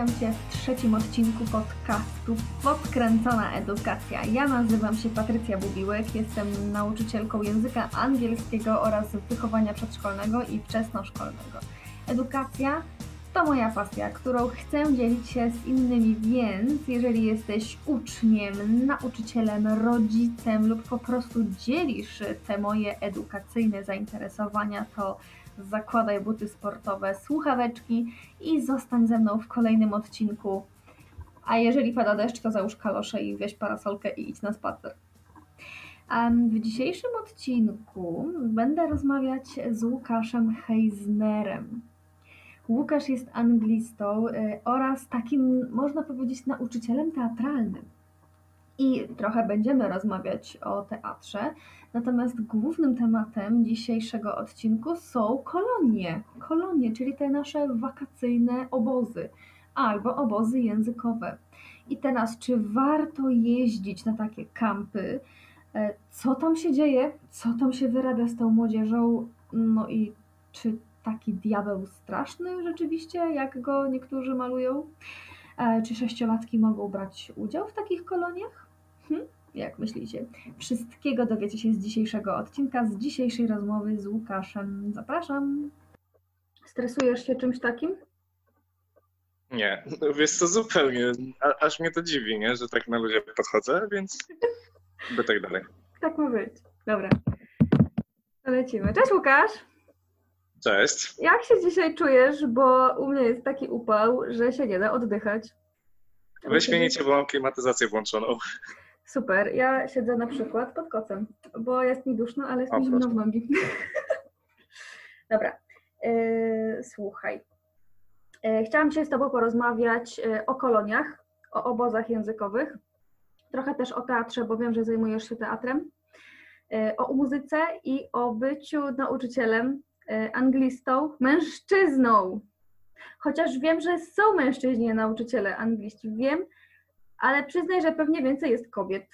Witam Cię w trzecim odcinku podcastu Podkręcona Edukacja. Ja nazywam się Patrycja Bubiłek, jestem nauczycielką języka angielskiego oraz wychowania przedszkolnego i wczesnoszkolnego. Edukacja to moja pasja, którą chcę dzielić się z innymi, więc jeżeli jesteś uczniem, nauczycielem, rodzicem lub po prostu dzielisz te moje edukacyjne zainteresowania, to zakładaj buty sportowe, słuchaweczki i zostań ze mną w kolejnym odcinku. A jeżeli pada deszcz, to załóż kalosze i weź parasolkę i idź na spacer. W dzisiejszym odcinku będę rozmawiać z Łukaszem Heisnerem. Łukasz jest anglistą y, oraz takim, można powiedzieć, nauczycielem teatralnym. I trochę będziemy rozmawiać o teatrze, natomiast głównym tematem dzisiejszego odcinku są kolonie. Kolonie, czyli te nasze wakacyjne obozy albo obozy językowe. I teraz, czy warto jeździć na takie kampy? E, co tam się dzieje? Co tam się wyrabia z tą młodzieżą? No i czy taki diabeł straszny rzeczywiście, jak go niektórzy malują? E, czy sześciolatki mogą brać udział w takich koloniach? Hm? Jak myślicie? Wszystkiego dowiecie się z dzisiejszego odcinka, z dzisiejszej rozmowy z Łukaszem. Zapraszam. Stresujesz się czymś takim? Nie, no wiesz co, zupełnie. A, aż mnie to dziwi, nie? że tak na ludzie podchodzę, więc by tak dalej. Tak ma być. Dobra. To lecimy. Cześć Łukasz! Cześć. Jak się dzisiaj czujesz, bo u mnie jest taki upał, że się nie da oddychać. Wyśmienicie, bo mam klimatyzację włączoną. Super. Ja siedzę na przykład pod kocem, bo jest mi duszno, ale jest mi zimno w nogi. Dobra. Yy, słuchaj. Yy, chciałam dzisiaj z Tobą porozmawiać yy, o koloniach, o obozach językowych, trochę też o teatrze, bo wiem, że zajmujesz się teatrem, o muzyce i o byciu nauczycielem, anglistą, mężczyzną. Chociaż wiem, że są mężczyźni nauczyciele angliści, wiem, ale przyznaj, że pewnie więcej jest kobiet.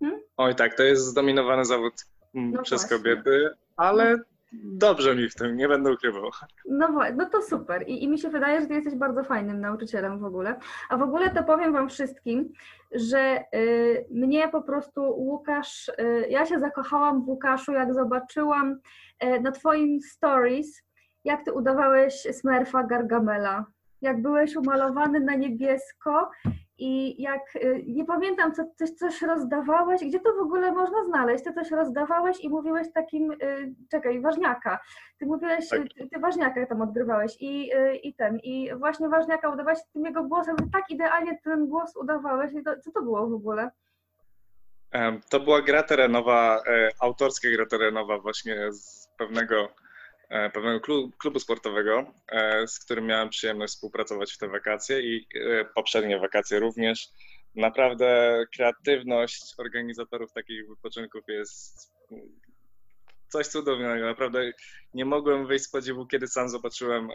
Hmm? Oj tak, to jest zdominowany zawód mm, no przez właśnie. kobiety, ale dobrze mi w tym, nie będę ukrywał. No, no to super I, i mi się wydaje, że ty jesteś bardzo fajnym nauczycielem w ogóle. A w ogóle to powiem wam wszystkim, że y, mnie po prostu Łukasz, y, ja się zakochałam w Łukaszu, jak zobaczyłam y, na twoim stories, jak ty udawałeś Smurfa Gargamela. Jak byłeś umalowany na niebiesko i jak, y, nie pamiętam, co, coś, coś rozdawałeś, gdzie to w ogóle można znaleźć? Ty coś rozdawałeś i mówiłeś takim, y, czekaj, ważniaka. Ty mówiłeś, tak. ty, ty ważniaka tam odgrywałeś i, y, i ten, i właśnie ważniaka udawałeś tym jego głosem, tak idealnie ten głos udawałeś. I to, co to było w ogóle? To była gra terenowa, e, autorskia gra terenowa właśnie z pewnego pewnego klubu sportowego, e, z którym miałem przyjemność współpracować w te wakacje i e, poprzednie wakacje również. Naprawdę kreatywność organizatorów takich wypoczynków jest coś cudownego. Naprawdę nie mogłem wyjść z podziwu, kiedy sam zobaczyłem,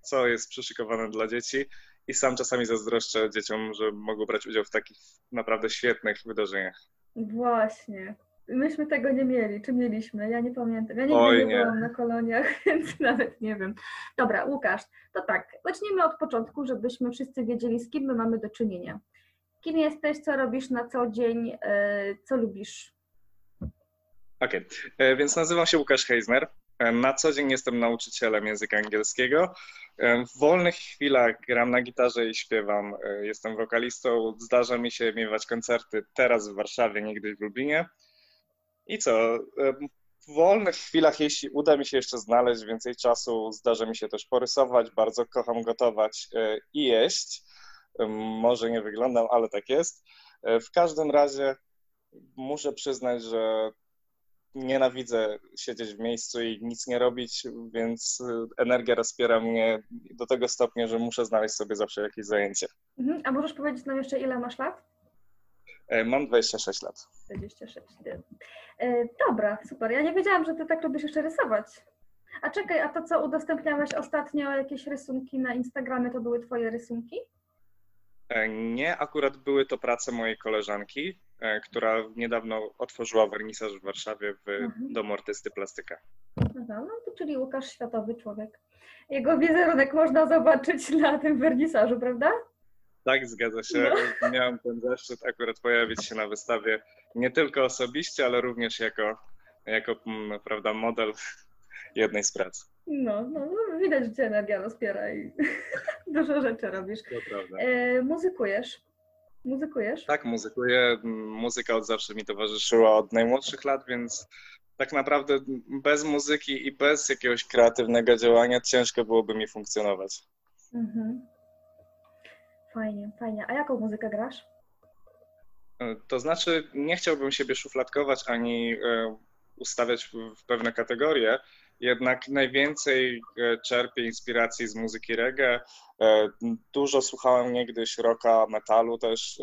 co jest przyszykowane dla dzieci i sam czasami zazdroszczę dzieciom, że mogą brać udział w takich naprawdę świetnych wydarzeniach. Właśnie. Myśmy tego nie mieli. Czy mieliśmy? Ja nie pamiętam. Ja nigdy Oj, nie, nie byłam na koloniach, więc nawet nie wiem. Dobra, Łukasz, to tak. Zacznijmy od początku, żebyśmy wszyscy wiedzieli, z kim my mamy do czynienia. Kim jesteś, co robisz na co dzień, e, co lubisz? Okej, okay. E, więc nazywam się Łukasz Heisner. E, na co dzień jestem nauczycielem języka angielskiego. W wolnych chwilach gram na gitarze i śpiewam. Jestem wokalistą. Zdarza mi się miewać koncerty teraz w Warszawie, niegdyś w Lublinie. I co? W wolnych chwilach, jeśli uda mi się jeszcze znaleźć więcej czasu, zdarza mi się też porysować. Bardzo kocham gotować e, i jeść. Może nie wyglądam, ale tak jest. E, w każdym razie muszę przyznać, że nienawidzę siedzieć w miejscu i nic nie robić, więc e, energia rozpiera mnie do tego stopnia, że muszę znaleźć sobie zawsze jakieś zajęcie. Mhm. A możesz powiedzieć nam jeszcze, ile masz lat? Mam 26 lat. 26. E, dobra, super. Ja nie wiedziałam, że ty tak lubisz jeszcze rysować. A czekaj, a to co udostępniałeś ostatnio, jakieś rysunki na Instagramie, to były twoje rysunki? E, nie, akurat były to prace mojej koleżanki, e, która niedawno otworzyła wernisaż w Warszawie w mhm. Domu Artysty Plastyka. Aha, no to czyli Łukasz światowy człowiek. Jego wizerunek można zobaczyć na tym wernisażu, prawda? Tak, zgadza się. No. Miałem ten zaszczyt akurat pojawić się na wystawie nie tylko osobiście, ale również jako, jako mm, prawda, model jednej z prac. No, no, no widać, że cię energia rozpiera i dużo rzeczy robisz. To prawda. E, muzykujesz? Muzykujesz? Tak, muzykuję. Muzyka od zawsze mi towarzyszyła od najmłodszych lat, więc tak naprawdę bez muzyki i bez jakiegoś kreatywnego działania ciężko byłoby mi funkcjonować. Mhm. Fajnie, fajnie. A jaką muzykę grasz? E, to znaczy, nie chciałbym siebie szufladkować ani e, ustawiać w pewne kategorie, jednak najwięcej e, czerpię inspiracji z muzyki reggae. Dużo słuchałem niegdyś rocka, metalu też.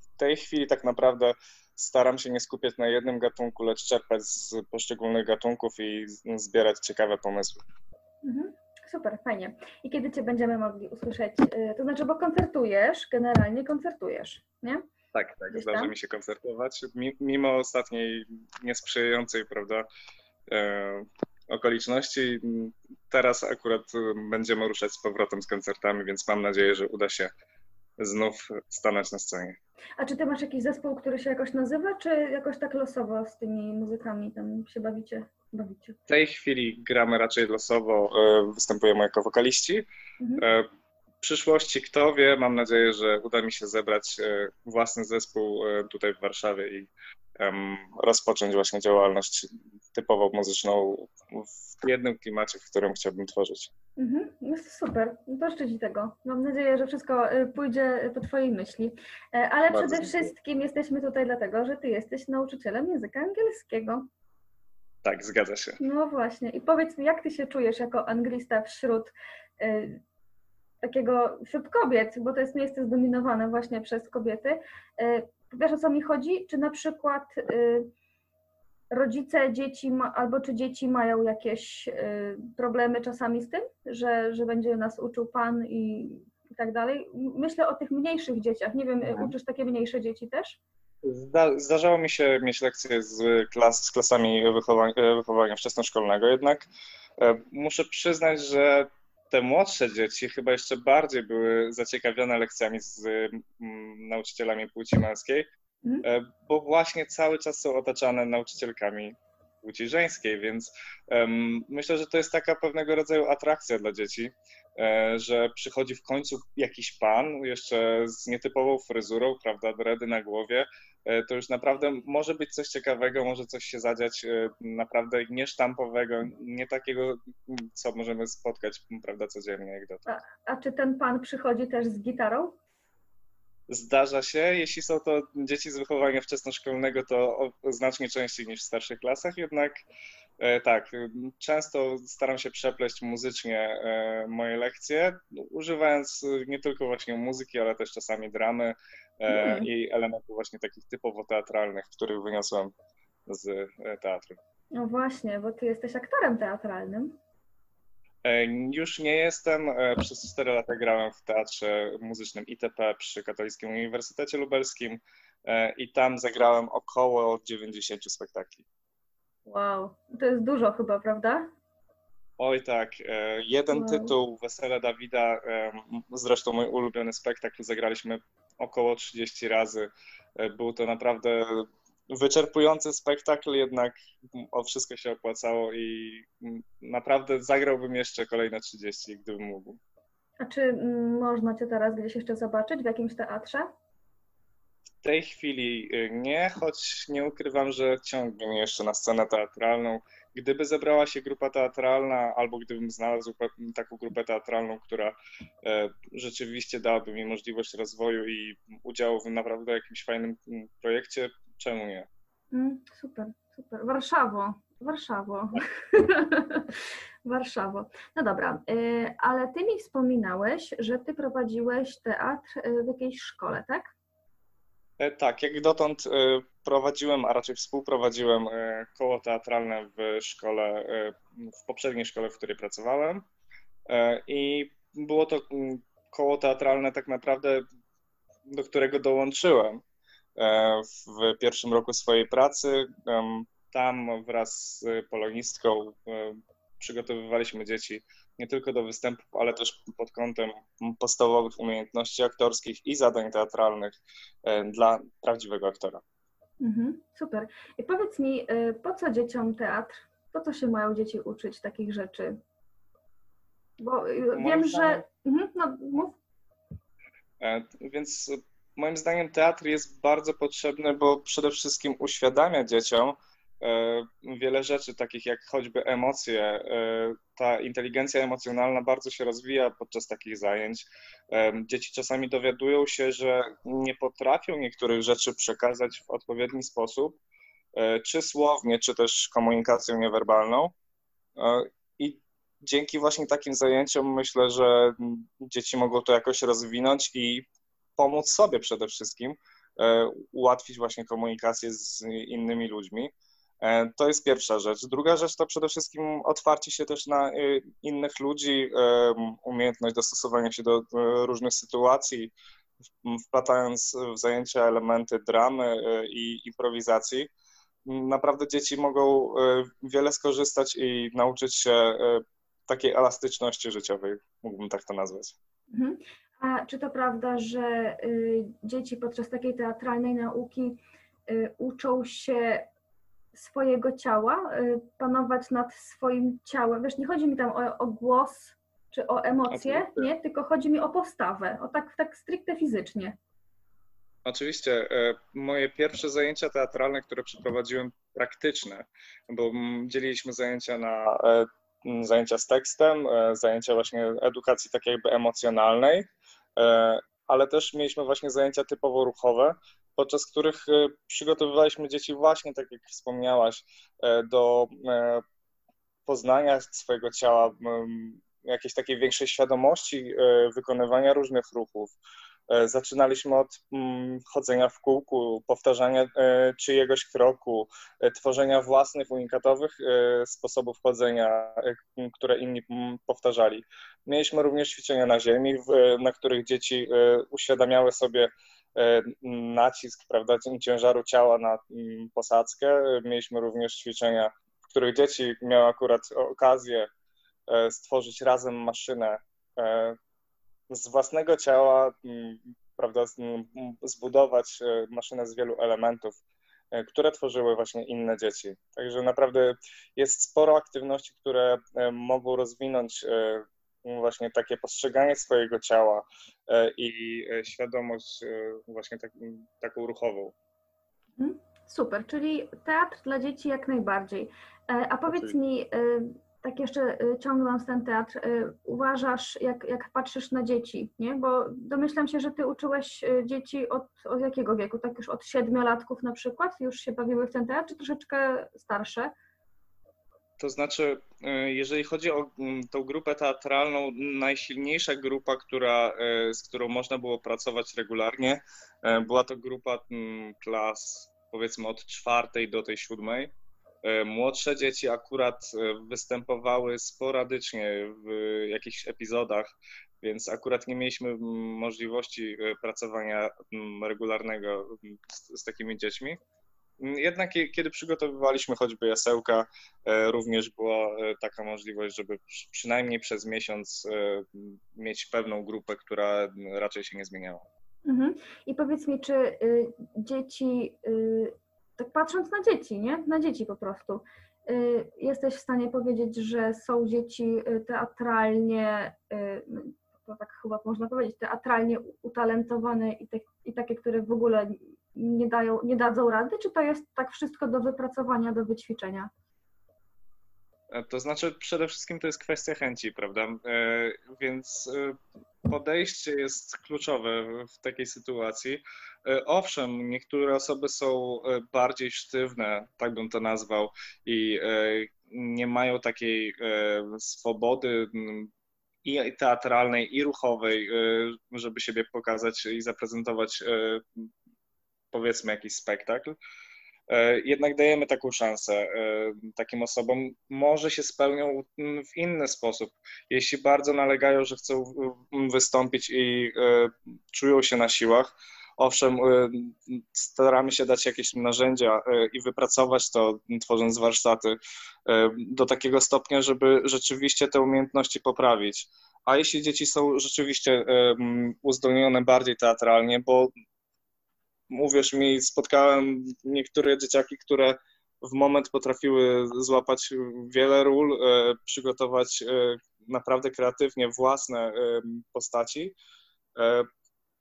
W tej chwili tak naprawdę staram się nie skupiać na jednym gatunku, lecz czerpać z poszczególnych gatunków i zbierać ciekawe pomysły. Mhm. Super, fajnie. I kiedy Cię będziemy mogli usłyszeć? Y, to znaczy, bo koncertujesz, generalnie koncertujesz, nie? Tak, tak, zdarza mi się koncertować. Mimo ostatniej niesprzyjającej, prawda, e, okoliczności, teraz akurat będziemy ruszać z powrotem z koncertami, więc mam nadzieję, że uda się znów stanąć na scenie. A czy ty masz jakiś zespół, który się jakoś nazywa, czy jakoś tak losowo z tymi muzykami tam się bawicie? bawicie? W tej chwili gramy raczej losowo, e, występujemy jako wokaliści. Mhm. E, w przyszłości kto wie, mam nadzieję, że uda mi się zebrać e, własny zespół tutaj w Warszawie i rozpocząć właśnie działalność typowo muzyczną w jednym klimacie, w którym chciałbym tworzyć. Mhm, no super, to życzę tego. Mam nadzieję, że wszystko y, pójdzie po Twojej myśli. E, ale Bardzo przede wszystkim jesteśmy tutaj dlatego, że Ty jesteś nauczycielem języka angielskiego. Tak, zgadza się. No właśnie. I powiedz mi, jak Ty się czujesz jako anglista wśród y, takiego, wśród kobiet, bo to jest miejsce zdominowane właśnie przez kobiety. Y, wiesz o co mi chodzi? Czy na przykład y, rodzice dzieci ma, albo czy dzieci mają jakieś y, problemy czasami z tym, że, że będzie nas uczył pan i, i tak dalej? Myślę o tych mniejszych dzieciach. Nie wiem, mhm. uczysz takie mniejsze dzieci też? Zda, zdarzało mi się mieć lekcje z, klas, z klasami wychowania, wychowania wczesnoszkolnego, jednak e, muszę przyznać, że te młodsze dzieci chyba jeszcze bardziej były zaciekawione lekcjami z nauczycielami płci męskiej, mhm. E, bo właśnie cały czas są otaczane nauczycielkami płci żeńskiej, więc um, myślę, że to jest taka pewnego rodzaju atrakcja dla dzieci, e, że przychodzi w końcu jakiś pan, jeszcze z nietypową fryzurą, prawda, dredy na głowie, to już naprawdę może być coś ciekawego, może coś się zadziać e, naprawdę niesztampowego, nie takiego, co możemy spotkać, prawda, codziennie jak dotąd. A, a czy ten pan przychodzi też z gitarą? Zdarza się, jeśli są to dzieci z wychowania wczesnoszkolnego, to znacznie częściej niż w starszych klasach, jednak e, tak, często staram się przepleść muzycznie e, moje lekcje, używając nie tylko właśnie muzyki, ale też czasami dramy mm. i elementów właśnie takich typowo teatralnych, których wyniosłem z teatru. No właśnie, bo ty jesteś aktorem teatralnym. E, już nie jestem. E, przez 4 lata grałem w teatrze muzycznym ITP przy Katolickim Uniwersytecie Lubelskim e, i tam zagrałem około 90 spektakli. Wow, to jest dużo chyba, prawda? Oj tak, jeden wow. tytuł, Wesele Dawida, zresztą mój ulubiony spektakl, zagraliśmy około 30 razy. Był to naprawdę wyczerpujący spektakl, jednak o wszystko się opłacało i naprawdę zagrałbym jeszcze kolejne 30, gdybym mógł. A czy można Cię teraz gdzieś jeszcze zobaczyć w jakimś teatrze? Tej chwili y, nie, choć nie ukrywam, że ciągnie mnie jeszcze na scenę teatralną. Gdyby zebrała się grupa teatralna, albo gdybym znalazł taką grupę teatralną, która e, rzeczywiście dałaby mi możliwość rozwoju i udziału w naprawdę jakimś fajnym projekcie, Czemu nie? Mm, super, super. Warszawo, Warszawo. Warszawo. No dobra, y, ale ty mi wspominałeś, że ty prowadziłeś teatr y, w jakiejś szkole, tak? E, tak, jak dotąd y, prowadziłem, a raczej współprowadziłem koło teatralne w szkole, w poprzedniej szkole, w której pracowałem. E, I było to koło teatralne tak naprawdę, do którego dołączyłem. E, w pierwszym roku swojej pracy. Tam wraz z polonistką e, przygotowywaliśmy dzieci nie tylko do występów, ale też pod kątem podstawowych umiejętności aktorskich i zadań teatralnych dla prawdziwego aktora. Mhm, super. I powiedz mi, po co dzieciom teatr? Po co się mają dzieci uczyć takich rzeczy? Bo wiem, że. Mhm, no, mów. Więc moim zdaniem teatr jest bardzo potrzebny, bo przede wszystkim uświadamia dzieciom e, wiele rzeczy, takich jak choćby emocje. E, ta inteligencja emocjonalna bardzo się rozwija podczas takich zajęć. E, dzieci czasami dowiadują się, że nie potrafią niektórych rzeczy przekazać w odpowiedni sposób, czy słownie, czy też komunikacją niewerbalną. I dzięki właśnie takim zajęciom myślę, że dzieci mogą to jakoś rozwinąć i pomóc sobie przede wszystkim, e, ułatwić właśnie komunikację z innymi ludźmi. E, to jest pierwsza rzecz. Druga rzecz to przede wszystkim otwarcie się też na e, innych ludzi, umiejętność dostosowania się do różnych sytuacji, wplatając w zajęcia elementy dramy i improwizacji. Naprawdę dzieci mogą wiele skorzystać i nauczyć się takiej elastyczności życiowej, mógłbym tak to nazwać. Mhm. A czy to prawda, że y, dzieci podczas takiej teatralnej nauki y, uczą się swojego ciała, y, panować nad swoim ciałem? Wiesz, nie chodzi mi tam o, o głos czy o emocje, nie, tylko chodzi mi o postawę, o tak, tak stricte fizycznie. Oczywiście. E, moje pierwsze zajęcia teatralne, które przeprowadziłem praktyczne, bo dzieliliśmy zajęcia na e, zajęcia z tekstem, e, zajęcia właśnie edukacji takiej jakby emocjonalnej, ale też mieliśmy właśnie zajęcia typowo ruchowe, podczas których e, przygotowywaliśmy dzieci właśnie, tak jak wspomniałaś, e, do poznania swojego ciała, jakiejś takiej większej świadomości wykonywania różnych ruchów, E, zaczynaliśmy od mm, chodzenia w kółku, powtarzania e, czyjegoś kroku, e, tworzenia własnych, unikatowych sposobów chodzenia, które inni powtarzali. Mieliśmy również ćwiczenia na ziemi, na których dzieci uświadamiały sobie nacisk prawda, ciężaru ciała na posadzkę. Mieliśmy również ćwiczenia, w których dzieci miały akurat okazję stworzyć razem maszynę z własnego ciała, mm, prawda, mm, zbudować e, maszynę z wielu elementów, e, które tworzyły właśnie inne dzieci. Także naprawdę jest sporo aktywności, które e, mogą rozwinąć właśnie takie postrzeganie swojego ciała i świadomość właśnie tak, taką ruchową. Mhm. Super, czyli teatr dla dzieci jak najbardziej. A powiedz mi, tak jeszcze y, ciągnąc ten teatr, y, uważasz, jak, jak patrzysz na dzieci, nie? Bo domyślam się, że ty uczyłeś y, dzieci od, od jakiego wieku? Tak już od siedmiolatków na przykład już się bawiły w ten teatr, czy troszeczkę starsze? To znaczy, jeżeli chodzi o mm, tą grupę teatralną, najsilniejsza grupa, która, z którą można było pracować regularnie, była to grupa mm, klas powiedzmy od czwartej do tej siódmej młodsze dzieci akurat e, występowały sporadycznie w jakichś epizodach, więc akurat nie mieliśmy możliwości e, pracowania regularnego z, z takimi dziećmi. Jednak kiedy przygotowywaliśmy choćby jasełka, również była taka możliwość, żeby przynajmniej przez miesiąc mieć pewną grupę, która raczej się nie zmieniała. Mhm. I powiedz mi, czy y, dzieci y, tak patrząc na dzieci, nie? Na dzieci po prostu. Y, jesteś w stanie powiedzieć, że są dzieci y, teatralnie, y, to tak chyba można powiedzieć, teatralnie utalentowane i, te, i takie, które w ogóle nie, dają, nie dadzą rady, czy to jest tak wszystko do wypracowania, do wyćwiczenia? E, to znaczy, przede wszystkim to jest kwestia chęci, prawda? E, więc e, podejście jest kluczowe w takiej sytuacji. Owszem, niektóre osoby są bardziej sztywne, tak bym to nazwał, i nie mają takiej swobody i teatralnej, i ruchowej, żeby siebie pokazać i zaprezentować, powiedzmy, jakiś spektakl. E, jednak dajemy taką szansę e, takim osobom. Może się spełnią w inny sposób. Jeśli bardzo nalegają, że chcą wystąpić i e, czują się na siłach, owszem, staramy się dać jakieś narzędzia i wypracować to, tworząc warsztaty do takiego stopnia, żeby rzeczywiście te umiejętności poprawić. A jeśli dzieci są rzeczywiście uzdolnione bardziej teatralnie, bo mówisz mi, spotkałem niektóre dzieciaki, które w moment potrafiły złapać wiele ról, e, przygotować e, naprawdę kreatywnie własne e, postaci,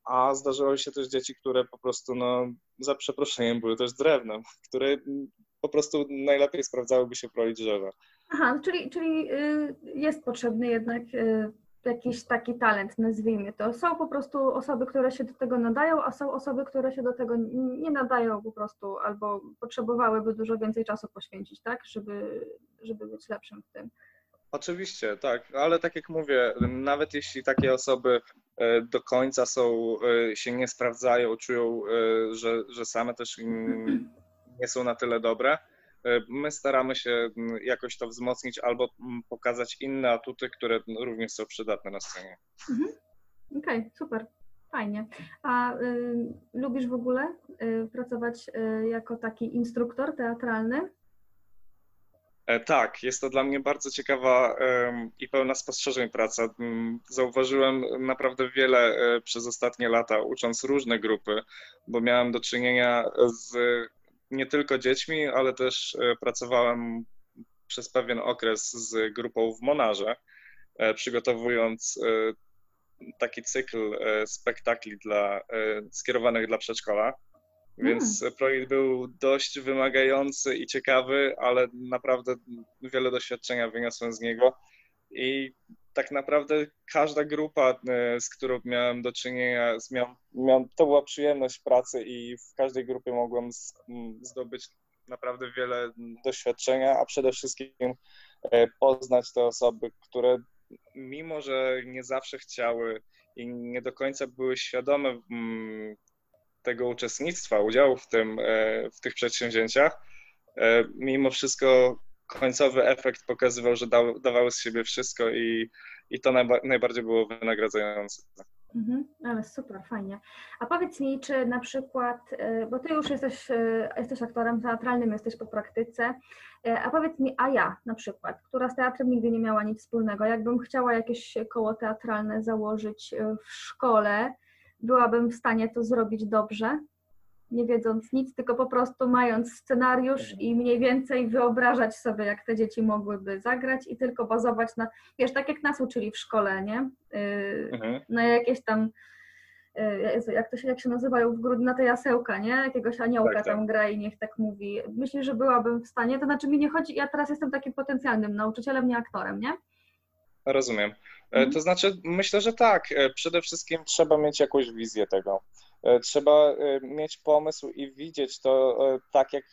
a zdarzyły się też dzieci, które po prostu, no, za przeproszeniem, były też drewnem, które po prostu najlepiej sprawdzałyby się w roli drzewa. Aha, czyli, czyli y, jest potrzebny jednak y, jakiś taki talent, nazwijmy to. Są po prostu osoby, które się do tego nadają, a są osoby, które się do tego nie nadają po prostu, albo potrzebowałyby dużo więcej czasu poświęcić, tak, żeby, żeby być lepszym w tym. Oczywiście, tak, ale tak jak mówię, nawet jeśli takie osoby e, do końca są, e, się nie sprawdzają, czują, e, że, że same też nie są na tyle dobre, my staramy się jakoś to wzmocnić albo pokazać inne atuty, które również są przydatne na scenie. Mhm. Okej, okay, super. Fajnie. A y, lubisz w ogóle y, pracować y, jako taki instruktor teatralny? E, tak, jest to dla mnie bardzo ciekawa i pełna spostrzeżeń praca. Zauważyłem naprawdę wiele e, przez ostatnie lata, ucząc różne grupy, bo miałem do czynienia z nie tylko dziećmi, ale też e, pracowałem przez pewien okres z grupą w Monarze, e, przygotowując e, taki cykl spektakli dla, skierowanych dla przedszkola. Więc hmm. projekt był dość wymagający i ciekawy, ale naprawdę wiele doświadczenia wyniosłem z niego. I tak naprawdę każda grupa, e, z którą miałem do czynienia, miałem, miałem, to była przyjemność pracy i w każdej grupie mogłem zdobyć naprawdę wiele doświadczenia, a przede wszystkim e, poznać te osoby, które mimo, że nie zawsze chciały i nie do końca były świadome tego uczestnictwa, udziału w, tym, e, w tych przedsięwzięciach, mimo wszystko końcowy efekt pokazywał, że dawały z siebie wszystko i, i to najba, najbardziej było wynagradzające. Mhm, ale super, fajnie. A powiedz mi, czy na przykład, e, bo ty już jesteś, e, jesteś aktorem teatralnym, jesteś po praktyce, e, a powiedz mi, a ja na przykład, która z teatrem nigdy nie miała nic wspólnego, jakbym chciała jakieś koło teatralne założyć w szkole, byłabym w stanie to zrobić dobrze? Nie wiedząc nic, tylko po prostu mając scenariusz mhm. i mniej więcej wyobrażać sobie, jak te dzieci mogłyby zagrać i tylko bazować na, wiesz, tak jak nas uczyli w szkole, nie? Yy, mhm. Na jakieś tam, yy, jak to się, jak się nazywają w grudniu, na te jasełka, nie? Jakiegoś aniołka tak, tak. tam gra i niech tak mówi. Myślę, że byłabym w stanie, to znaczy mi nie chodzi, ja teraz jestem takim potencjalnym nauczycielem, nie aktorem, nie? Rozumiem. E, mhm. To znaczy, myślę, że tak. E, przede wszystkim trzeba mieć jakąś wizję tego. E, trzeba e, mieć pomysł i widzieć to e, tak jak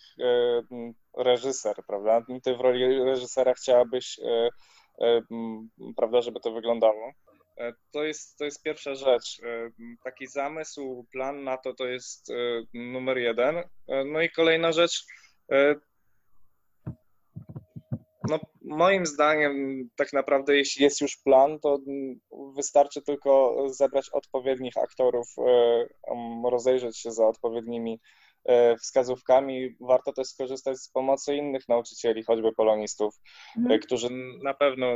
reżyser, prawda? Ty w roli reżysera chciałabyś, prawda, żeby to wyglądało. To jest, to jest pierwsza rzecz. Taki zamysł, plan na to to jest numer jeden. No i kolejna rzecz, no, moim zdaniem, tak naprawdę, jeśli jest już plan, to wystarczy tylko zebrać odpowiednich aktorów, e, rozejrzeć się za odpowiednimi e, wskazówkami. Warto też skorzystać z pomocy innych nauczycieli, choćby polonistów, mhm. którzy na pewno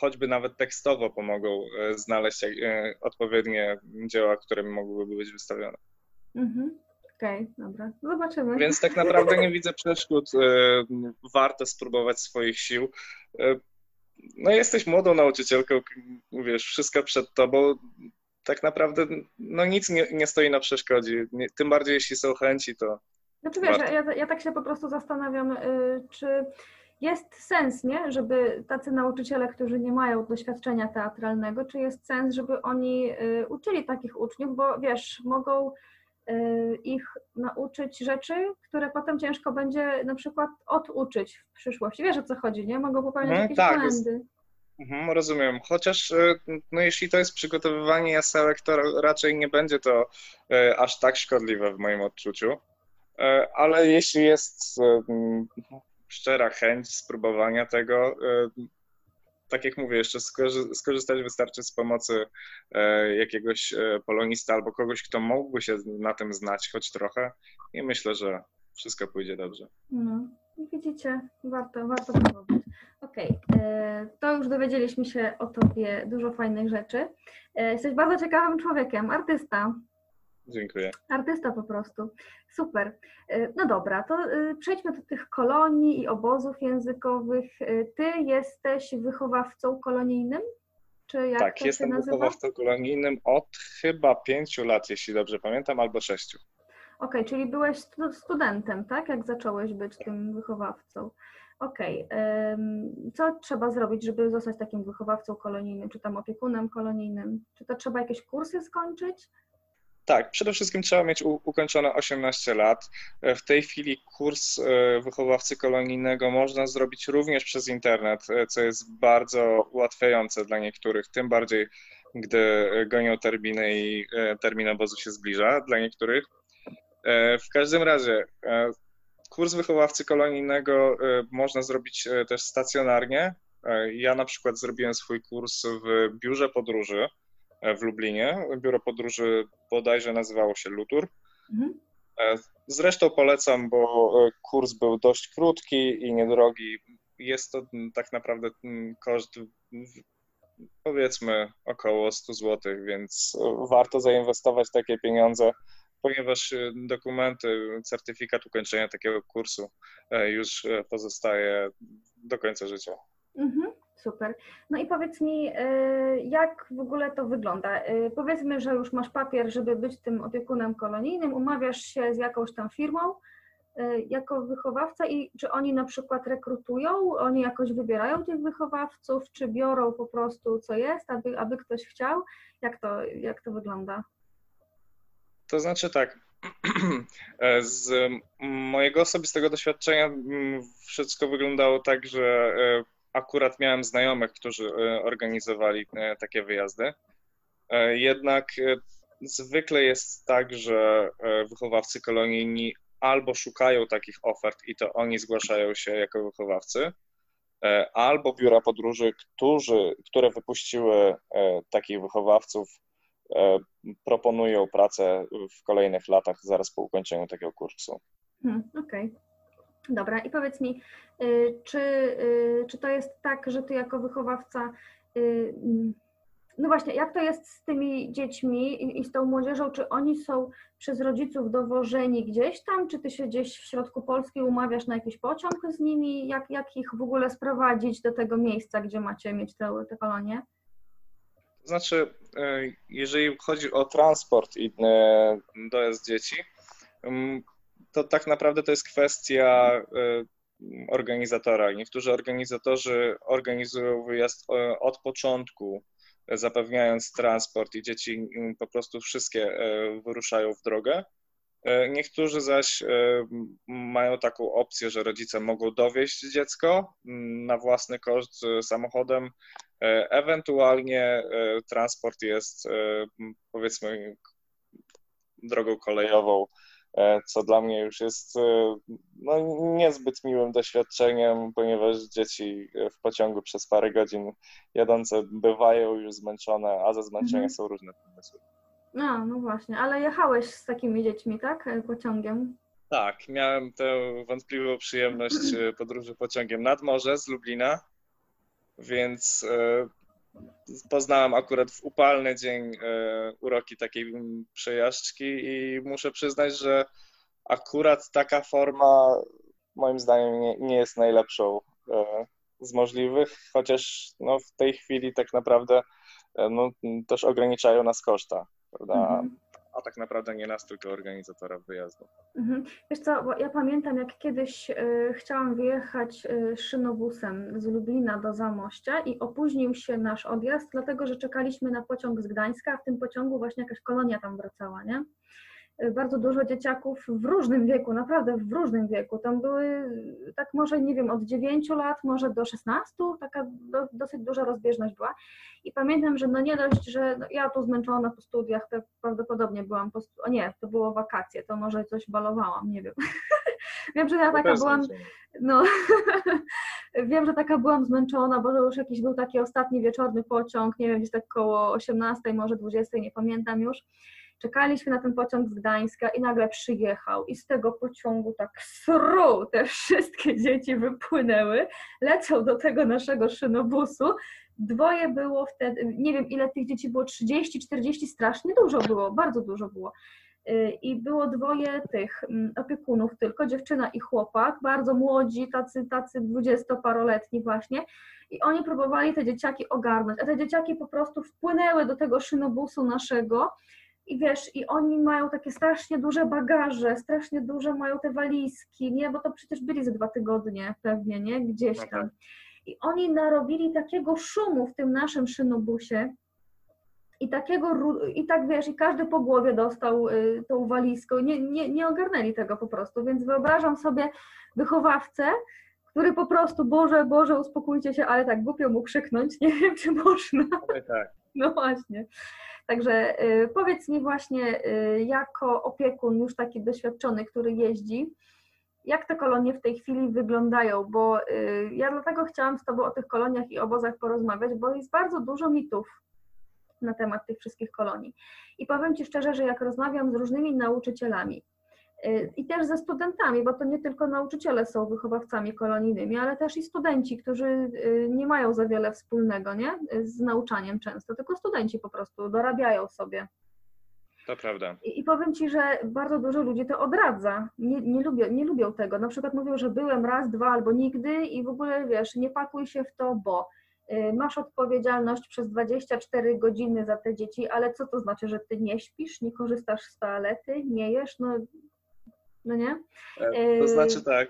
choćby nawet tekstowo pomogą znaleźć odpowiednie dzieła, które mogłyby być wystawione. Mhm. Okej, okay, dobra, zobaczymy. Więc tak naprawdę nie widzę przeszkód. E, warto spróbować swoich sił. E, no jesteś młodą nauczycielką, wiesz, wszystko przed tobą. Tak naprawdę no nic nie, nie stoi na przeszkodzie. tym bardziej jeśli są chęci, to. Znaczy wiesz, ja, ja tak się po prostu zastanawiam, y, czy jest sens, nie, żeby tacy nauczyciele, którzy nie mają doświadczenia teatralnego, czy jest sens, żeby oni y, uczyli takich uczniów, bo wiesz, mogą ich nauczyć rzeczy, które potem ciężko będzie na przykład oduczyć w przyszłości. Wiesz o co chodzi, nie? Mogą popełniać no, jakieś tak, błędy. Mhm, rozumiem. Chociaż y, no, jeśli to jest przygotowywanie jasełek, to raczej nie będzie to y, aż tak szkodliwe w moim odczuciu. Ale jeśli jest szczera chęć spróbowania tego, tak jak mówię, jeszcze skorzy- skorzystać wystarczy z pomocy e, jakiegoś e, polonista albo kogoś, kto mógłby się na tym znać choć trochę i myślę, że wszystko pójdzie dobrze. No, widzicie, warto, warto próbować. Okej, e, to już dowiedzieliśmy się o tobie dużo fajnych rzeczy. Jesteś bardzo ciekawym człowiekiem, artysta. Dziękuję. Artysta po prostu. Super. E, No dobra, to e, przejdźmy do tych kolonii i obozów językowych. E, Ty jesteś wychowawcą kolonijnym? Czy jak tak, to jestem się nazywa? wychowawcą kolonijnym od chyba pięciu lat, jeśli dobrze pamiętam, albo sześciu. Okej, czyli byłeś stu- studentem, tak? Jak zacząłeś być tym wychowawcą. Okej, em, co trzeba zrobić, żeby zostać takim wychowawcą kolonijnym, czy tam opiekunem kolonijnym? Czy to trzeba jakieś kursy skończyć? Tak, przede wszystkim trzeba mieć ukończone 18 lat. E, W tej chwili kurs e, wychowawcy kolonijnego można zrobić również przez internet, e, co jest bardzo ułatwiające dla niektórych, tym bardziej gdy gonią terminy i termin obozu się zbliża dla niektórych. W każdym razie kurs wychowawcy kolonijnego można zrobić też stacjonarnie. Ja na przykład zrobiłem swój kurs w biurze podróży w Lublinie. Biuro podróży bodajże nazywało się Lutur. Mhm. E, Zresztą polecam, bo e, kurs był dość krótki i niedrogi. Jest to mm, tak naprawdę mm, koszt powiedzmy około 100 zł, więc e, warto zainwestować takie pieniądze, ponieważ e, dokumenty, certyfikat ukończenia takiego kursu e, już e, pozostaje do końca życia. Mhm, super. No i powiedz mi, e, jak w ogóle to wygląda? E, Powiedzmy, że już masz papier, żeby być tym opiekunem kolonijnym, umawiasz się z jakąś tam firmą e, jako wychowawca i czy oni na przykład rekrutują, oni jakoś wybierają tych wychowawców, czy biorą po prostu co jest, aby, aby ktoś chciał? Jak to, jak to wygląda? To znaczy tak, e, z mojego osobistego doświadczenia wszystko wyglądało tak, że e, akurat miałem znajomych, którzy e, organizowali e, takie wyjazdy. E, Jednak zwykle jest tak, że wychowawcy kolonijni albo szukają takich ofert i to oni zgłaszają się jako wychowawcy, albo biura podróży, którzy, które wypuściły takich wychowawców, proponują pracę w kolejnych latach, zaraz po ukończeniu takiego kursu. Hmm, Okej. Dobra, i powiedz mi, y, czy, y, czy to jest tak, że ty jako wychowawca, y, mm, no właśnie, jak to jest z tymi dziećmi i, z tą młodzieżą, czy oni są przez rodziców dowożeni gdzieś tam, czy ty się gdzieś w środku Polski umawiasz na jakiś pociąg z nimi, jak, jak ich w ogóle sprowadzić do tego miejsca, gdzie macie mieć te, te kolonie? To znaczy, e, jeżeli chodzi o transport i e, dojazd dzieci, mm, to tak naprawdę to jest kwestia e, organizatora. Niektórzy organizatorzy organizują wyjazd e, od początku, zapewniając transport i dzieci po prostu wszystkie e, wyruszają w drogę. Niektórzy zaś mają taką opcję, że rodzice mogą dowieźć dziecko mm, na własny koszt samochodem, Ewentualnie transport jest powiedzmy drogą kolejową, co dla mnie już jest e, no, niezbyt miłym doświadczeniem, ponieważ dzieci w pociągu przez parę godzin jadące bywają już zmęczone, a ze zmęczenia Mhm. są różne pomysły. A, no właśnie, ale jechałeś z takimi dziećmi, tak? E, Pociągiem. Tak, miałem tę wątpliwą przyjemność e, podróży pociągiem nad morze z Lublina, więc e, poznałem akurat w upalny dzień e, uroki takiej przejażdżki i muszę przyznać, że akurat taka forma moim zdaniem nie, nie jest najlepszą e, z możliwych, chociaż no, w tej chwili tak naprawdę e, no, też ograniczają nas koszta, prawda? Mhm. A tak naprawdę nie nas, tylko organizatora wyjazdu. Mhm. Wiesz co, bo ja pamiętam, jak kiedyś y, chciałam wyjechać y, szynobusem z Lublina do Zamościa i opóźnił się nasz odjazd, dlatego że czekaliśmy na pociąg z Gdańska, a w tym pociągu właśnie jakaś kolonia tam wracała, nie? Y, Bardzo dużo dzieciaków w różnym wieku, naprawdę w różnym wieku. Tam były tak może, nie wiem, od 9 lat, może do 16, taka do, dosyć duża rozbieżność była. I pamiętam, że no nie dość, że no ja tu zmęczona po studiach, tak prawdopodobnie byłam po. O nie, to było wakacje, to może coś balowałam, nie wiem. Wiem, że ja taka byłam, no, wiem, że taka byłam zmęczona, bo to już jakiś był taki ostatni wieczorny pociąg, nie wiem, gdzieś tak koło 18, może 20, nie pamiętam już. Czekaliśmy na ten pociąg z Gdańska i nagle przyjechał i z tego pociągu tak sru, te wszystkie dzieci wypłynęły, lecą do tego naszego szynobusu. Dwoje było wtedy, nie wiem ile tych dzieci było, 30, 40, strasznie dużo było, bardzo dużo było. Y, I było dwoje tych mm, opiekunów tylko, dziewczyna i chłopak, bardzo młodzi, tacy, tacy dwudziestoparoletni właśnie. I oni próbowali te dzieciaki ogarnąć, a te dzieciaki po prostu wpłynęły do tego szynobusu naszego i wiesz, i oni mają takie strasznie duże bagaże, strasznie duże mają te walizki, nie, bo to przecież byli ze dwa tygodnie pewnie, nie, gdzieś No tak. tam. I oni narobili takiego szumu w tym naszym szynobusie i takiego, i tak wiesz, i każdy po głowie dostał y, tą walizką, nie, nie, nie ogarnęli tego po prostu, więc wyobrażam sobie wychowawcę, który po prostu, Boże, Boże, uspokójcie się, ale tak głupio mu krzyknąć, nie wiem, czy można. Tak. No właśnie. Także y, powiedz mi właśnie, y, jako opiekun już taki doświadczony, który jeździ, jak te kolonie w tej chwili wyglądają? Bo y, ja dlatego chciałam z Tobą o tych koloniach i obozach porozmawiać, bo jest bardzo dużo mitów na temat tych wszystkich kolonii. I powiem Ci szczerze, że jak rozmawiam z różnymi nauczycielami i też ze studentami, bo to nie tylko nauczyciele są wychowawcami kolonijnymi, ale też i studenci, którzy y, nie mają za wiele wspólnego nie? z nauczaniem często, tylko studenci po prostu dorabiają sobie. To prawda. I, I powiem Ci, że bardzo dużo ludzi to odradza. Nie, nie, lubią, nie lubią tego. Na przykład mówią, że byłem raz, dwa albo nigdy i w ogóle wiesz, nie pakuj się w to, bo y, masz odpowiedzialność przez 24 godziny za te dzieci, ale co to znaczy, że ty nie śpisz, nie korzystasz z toalety, nie jesz? No, no nie? E, To znaczy tak.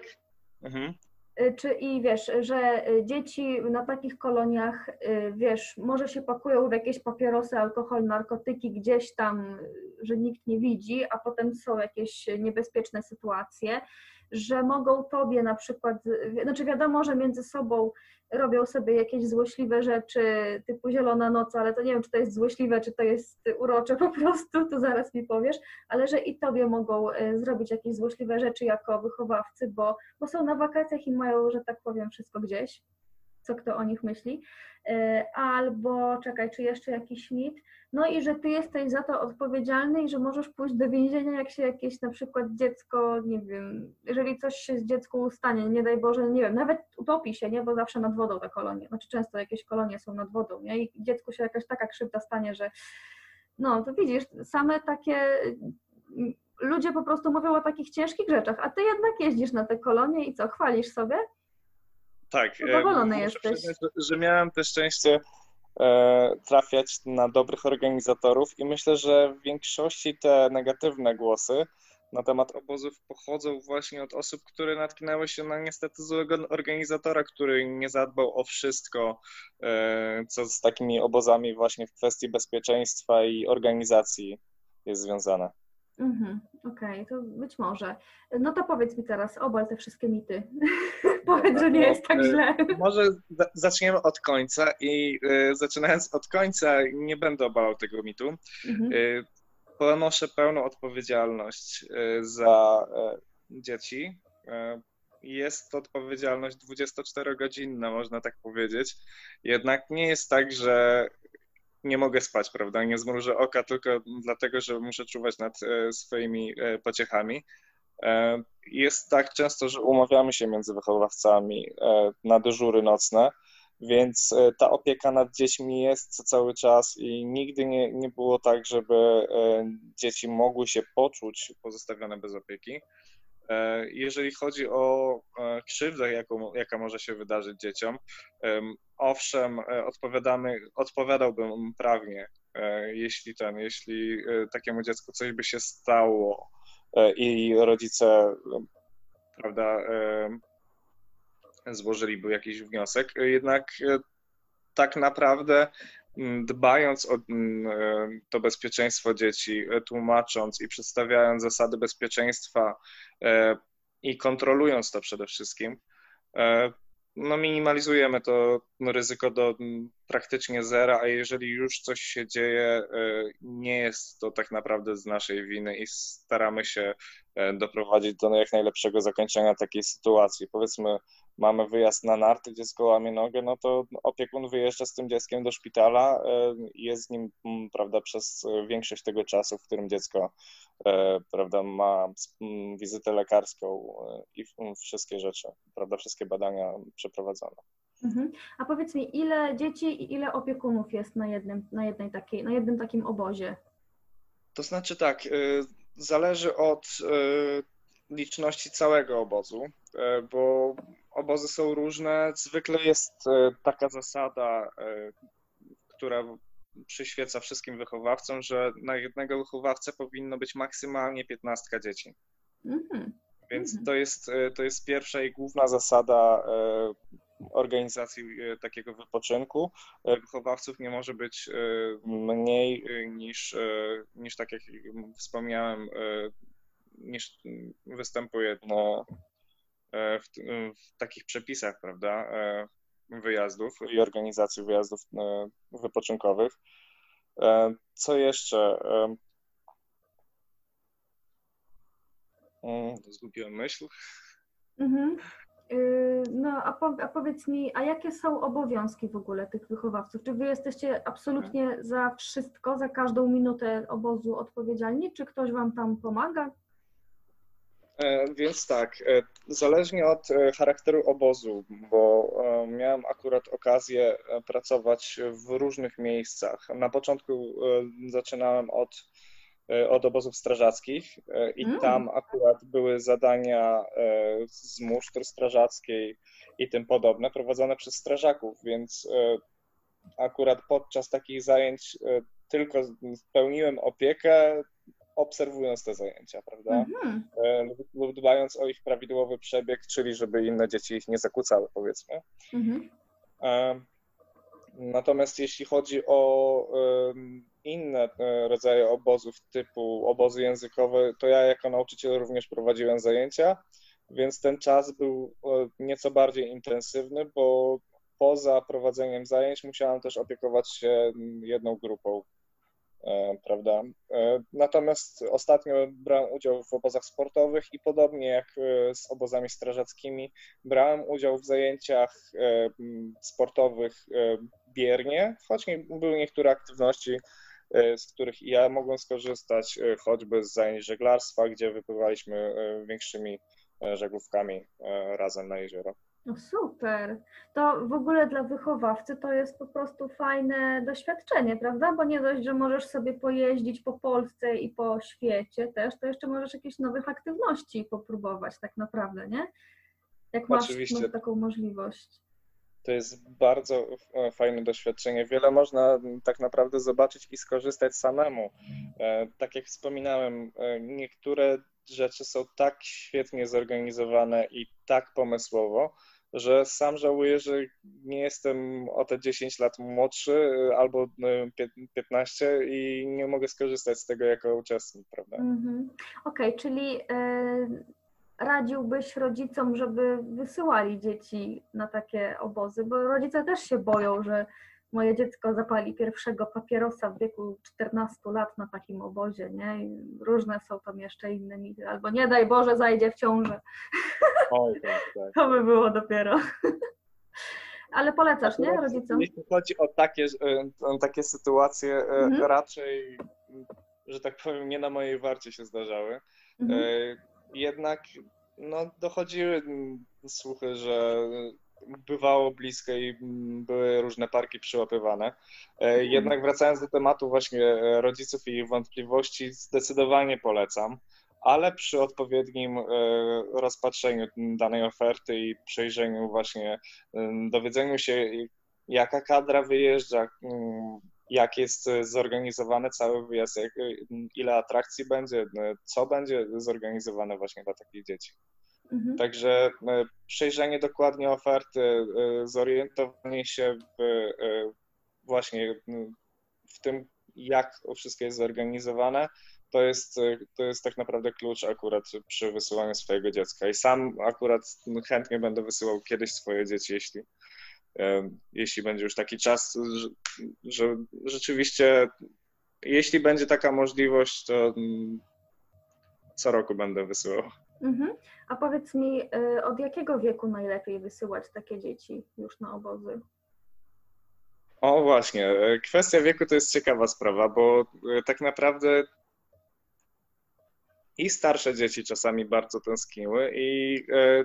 Mhm. Y, Czy i wiesz, że dzieci na takich koloniach, wiesz, może się pakują w jakieś papierosy, alkohol, narkotyki gdzieś tam, że nikt nie widzi, a potem są jakieś niebezpieczne sytuacje, że mogą tobie na przykład, znaczy wiadomo, że między sobą robią sobie jakieś złośliwe rzeczy typu zielona noc, ale to nie wiem, czy to jest złośliwe, czy to jest urocze po prostu, to zaraz mi powiesz, ale że i tobie mogą e, zrobić jakieś złośliwe rzeczy jako wychowawcy, bo, bo są na wakacjach i mają, że tak powiem, wszystko gdzieś, co kto o nich myśli. E, Albo, czekaj, czy jeszcze jakiś mit, no i że ty jesteś za to odpowiedzialny i że możesz pójść do więzienia, jak się jakieś na przykład dziecko, nie wiem, jeżeli coś się z dziecku stanie, nie daj Boże, nie wiem, nawet utopi się, nie, bo zawsze nad wodą te kolonie, znaczy często jakieś kolonie są nad wodą, nie, i dziecku się jakaś taka krzywda stanie, że no, to widzisz, same takie ludzie po prostu mówią o takich ciężkich rzeczach, a ty jednak jeździsz na te kolonie i co, chwalisz sobie? Tak. Zadowolony jesteś. przyznać, że- że miałem też szczęście e, trafiać na dobrych organizatorów i myślę, że w większości te negatywne głosy na temat obozów pochodzą właśnie od osób, które natknęły się na niestety złego organizatora, który nie zadbał o wszystko, e, co z takimi obozami właśnie w kwestii bezpieczeństwa i organizacji jest związane. Mhm, okej, to być może. No to powiedz mi teraz, obal te wszystkie mity. powiedz, że nie jest tak E, źle. Może za- zaczniemy od końca i e, zaczynając od końca nie będę obalał tego mitu. Mhm. Y, Ponoszę pełną odpowiedzialność y, za dzieci. Jest to odpowiedzialność 24-godzinna, można tak powiedzieć. Jednak nie jest tak, że nie mogę spać, prawda? Nie zmrużę oka tylko dlatego, że muszę czuwać nad swoimi pociechami. E, Jest tak często, że umawiamy się między wychowawcami e, na dyżury nocne, więc e, ta opieka nad dziećmi jest cały czas i nigdy nie, nie było tak, żeby dzieci mogły się poczuć pozostawione bez opieki. Jeżeli chodzi o krzywdę, jaką, jaka może się wydarzyć dzieciom, em, owszem, odpowiadamy, odpowiadałbym prawnie, jeśli ten, jeśli takiemu dziecku coś by się stało i rodzice, e, prawda, e, złożyliby jakiś wniosek. Jednak e, tak naprawdę dbając o e, to bezpieczeństwo dzieci, e, tłumacząc i przedstawiając zasady bezpieczeństwa e, i kontrolując to przede wszystkim, e, no minimalizujemy to ryzyko do praktycznie zera, a jeżeli już coś się dzieje, nie jest to tak naprawdę z naszej winy i staramy się doprowadzić do jak najlepszego zakończenia takiej sytuacji. Powiedzmy, mamy wyjazd na narty, dziecko łamie nogę, no to opiekun wyjeżdża z tym dzieckiem do szpitala i jest z nim, prawda, przez większość tego czasu, w którym dziecko, prawda, ma wizytę lekarską i wszystkie rzeczy, prawda, wszystkie badania przeprowadzone. Mhm. A powiedz mi, ile dzieci i ile opiekunów jest na jednym, na jednej takiej, na jednym takim obozie? To znaczy tak, zależy od liczności całego obozu, bo obozy są różne. Zwykle jest e, taka zasada, e, która przyświeca wszystkim wychowawcom, że na jednego wychowawcę powinno być maksymalnie 15 dzieci. Mm-hmm. Więc mm-hmm. to jest, e, to jest pierwsza i główna zasada organizacji takiego wypoczynku. Wychowawców nie może być mniej niż, niż tak jak wspomniałem, niż występuje na, E, w, w takich przepisach, prawda, e, wyjazdów i organizacji wyjazdów e, wypoczynkowych. Co jeszcze? Mm, zgubiłem myśl. Mhm. No, a, po, a, powiedz mi, a jakie są obowiązki w ogóle tych wychowawców? Czy wy jesteście absolutnie za wszystko, za każdą minutę obozu odpowiedzialni, czy ktoś wam tam pomaga? E, więc tak, e, zależnie od e, charakteru obozu, bo miałem akurat okazję pracować w różnych miejscach. Na początku zaczynałem od, od obozów strażackich i mm. tam akurat były zadania z musztry strażackiej i tym podobne prowadzone przez strażaków, więc akurat podczas takich zajęć tylko pełniłem opiekę, obserwując te zajęcia, prawda? Mhm. E, lub dbając o ich prawidłowy przebieg, czyli żeby inne dzieci ich nie zakłócały, powiedzmy. Mhm. E, natomiast jeśli chodzi o inne e, rodzaje obozów typu obozy językowe, to ja jako nauczyciel również prowadziłem zajęcia, więc ten czas był nieco bardziej intensywny, bo poza prowadzeniem zajęć musiałem też opiekować się jedną grupą prawda? E, natomiast ostatnio brałem udział w obozach sportowych i podobnie jak e, z obozami strażackimi, brałem udział w zajęciach sportowych biernie, choć były niektóre aktywności, z których ja mogłem skorzystać, choćby z zajęć żeglarstwa, gdzie wypływaliśmy większymi żeglówkami razem na jezioro. No super. To w ogóle dla wychowawcy to jest po prostu fajne doświadczenie, prawda? Bo nie dość, że możesz sobie pojeździć po Polsce i po świecie też, to jeszcze możesz jakieś nowych aktywności popróbować tak naprawdę, nie? Jak masz, masz taką możliwość. To jest bardzo e, fajne doświadczenie. Wiele można tak naprawdę zobaczyć i skorzystać samemu. E, tak jak wspominałem, e, niektóre rzeczy są tak świetnie zorganizowane i tak pomysłowo, że sam żałuję, że nie jestem o te 10 lat młodszy y, albo 15 y, i nie mogę skorzystać z tego jako uczestnik, prawda? Mm-hmm. Okej, okay, czyli y, radziłbyś rodzicom, żeby wysyłali dzieci na takie obozy, bo rodzice też się boją, że moje dziecko zapali pierwszego papierosa w wieku 14 lat na takim obozie, nie? I różne są tam jeszcze inne mity. Albo nie daj Boże, zajdzie w ciążę. Oj, tak, tak. To by było dopiero. Ale polecasz, nie, rodzicom? Jeśli chodzi o takie, e, takie sytuacje, e, mhm. raczej, że tak powiem, nie na mojej warcie się zdarzały. Mhm. E, jednak no, dochodziły słuchy, że bywało blisko i były różne parki przyłapywane. E. Jednak wracając do tematu właśnie e, rodziców i ich wątpliwości, zdecydowanie polecam, ale przy odpowiednim e, rozpatrzeniu danej oferty i przejrzeniu właśnie, dowiedzeniu się jaka kadra wyjeżdża, jak jest zorganizowany cały wyjazd, ile atrakcji będzie, co będzie zorganizowane właśnie dla takich dzieci. Mhm. Także e, przejrzenie dokładnie oferty, e, zorientowanie się w, e, właśnie w tym, jak wszystko jest zorganizowane, to jest, to jest tak naprawdę klucz akurat przy wysyłaniu swojego dziecka. I sam akurat chętnie będę wysyłał kiedyś swoje dzieci, jeśli, jeśli będzie już taki czas, że, że rzeczywiście, jeśli będzie taka możliwość, to co roku będę wysyłał. Mhm. A powiedz mi, y, od jakiego wieku najlepiej wysyłać takie dzieci już na obozy? O właśnie, e, kwestia wieku to jest ciekawa sprawa, bo e, tak naprawdę i starsze dzieci czasami bardzo tęskniły i e,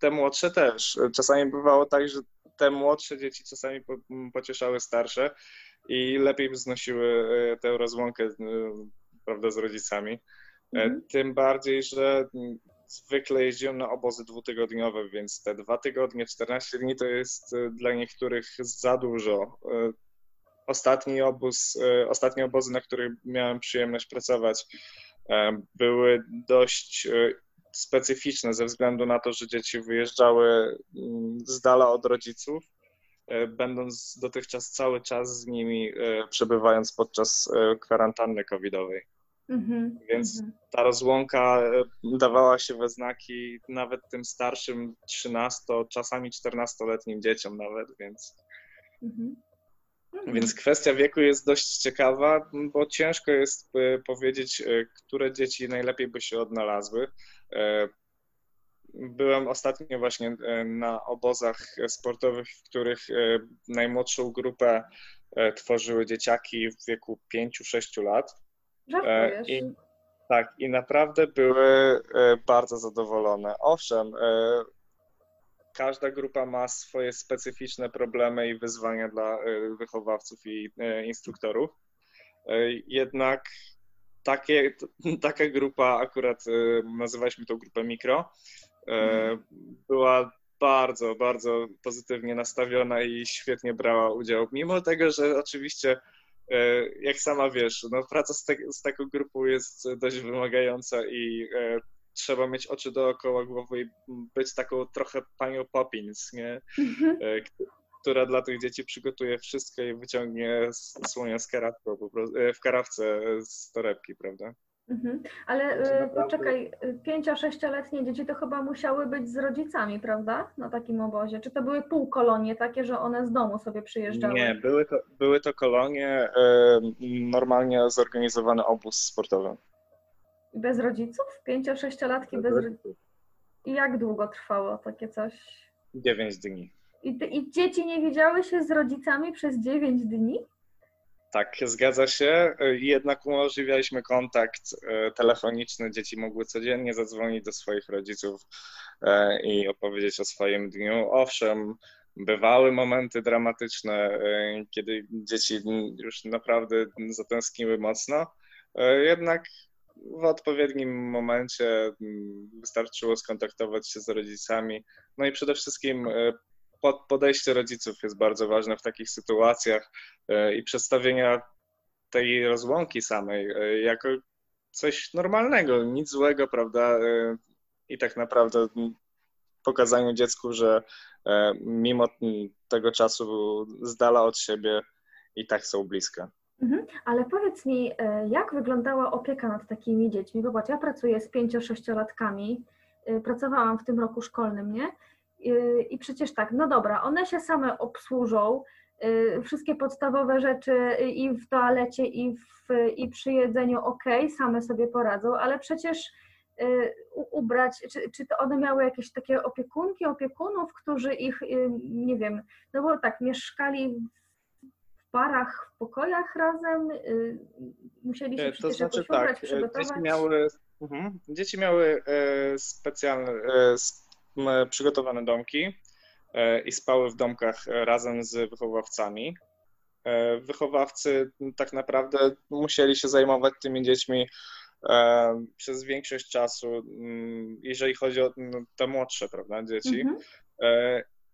te młodsze też. Czasami bywało tak, że te młodsze dzieci czasami pocieszały starsze i lepiej znosiły tę rozłąkę prawda, z rodzicami. Mhm. Tym bardziej, że zwykle jeździłem na obozy dwutygodniowe, więc te dwa tygodnie, 14 dni to jest dla niektórych za dużo. Ostatni obóz, ostatnie obozy, na których miałem przyjemność pracować, E, były dość e, specyficzne ze względu na to, że dzieci wyjeżdżały mm, z dala od rodziców, e, będąc dotychczas cały czas z nimi, przebywając podczas kwarantanny covidowej. Mm-hmm, Więc mm-hmm. ta rozłąka dawała się we znaki nawet tym starszym 13, czasami 14-letnim dzieciom nawet, więc mm-hmm. Więc kwestia wieku jest dość ciekawa, bo ciężko jest e, powiedzieć, e, które dzieci najlepiej by się odnalazły. E, byłem ostatnio właśnie na obozach sportowych, w których najmłodszą grupę tworzyły dzieciaki w wieku 5-6 lat. I, tak, i naprawdę były bardzo zadowolone. Owszem, każda grupa ma swoje specyficzne problemy i wyzwania dla e, wychowawców i e, instruktorów. E, jednak takie, taka grupa, akurat nazywaliśmy tą grupę mikro, była bardzo, bardzo pozytywnie nastawiona i świetnie brała udział. Mimo tego, że oczywiście, jak sama wiesz, no, praca z, te, z taką grupą jest dość wymagająca i trzeba mieć oczy dookoła głowy i być taką trochę panią Poppins, nie? Mhm. E, która dla tych dzieci przygotuje wszystko i wyciągnie słonia z karawką, e, w karawce z torebki, prawda? Mhm. Ale znaczy, poczekaj, pięcio-sześcioletnie dzieci to chyba musiały być z rodzicami, prawda? Na takim obozie. Czy to były półkolonie takie, że one z domu sobie przyjeżdżały? Nie, były to, były to kolonie, y, normalnie zorganizowany obóz sportowy. Bez rodziców? Pięcio-sześciolatki bez, bez rodziców. I jak długo trwało takie coś? Dziewięć dni. I, I dzieci nie widziały się z rodzicami przez dziewięć dni? Tak, zgadza się. Jednak umożliwialiśmy kontakt e, telefoniczny. Dzieci mogły codziennie zadzwonić do swoich rodziców e, i opowiedzieć o swoim dniu. Owszem, bywały momenty dramatyczne, kiedy dzieci już naprawdę zatęskniły mocno. Jednak w odpowiednim momencie mm, wystarczyło skontaktować się z rodzicami. No i przede wszystkim podejście rodziców jest bardzo ważne w takich sytuacjach e, i przedstawienia tej rozłąki samej e, jako coś normalnego, nic złego, prawda? I tak naprawdę pokazaniu dziecku, że mimo tego czasu z dala od siebie i tak są blisko. Mhm. Ale powiedz mi, e, jak wyglądała opieka nad takimi dziećmi? Popatrz, ja pracuję z pięcio-sześciolatkami, e, pracowałam w tym roku szkolnym, nie? I przecież tak, no dobra, one się same obsłużą, e, wszystkie podstawowe rzeczy i w toalecie, i, w, i przy jedzeniu ok, same sobie poradzą, ale przecież ubrać, czy, czy to one miały jakieś takie opiekunki, opiekunów, którzy ich, nie wiem, no bo tak, mieszkali parach w pokojach razem? Y, musieli się e, to znaczy, tak, e, przygotować? Dzieci miały, mhm, dzieci miały e, specjalne, przygotowane domki i spały w domkach razem z wychowawcami. Wychowawcy tak naprawdę musieli się zajmować tymi dziećmi przez większość czasu, jeżeli chodzi o te młodsze, prawda, dzieci. Mhm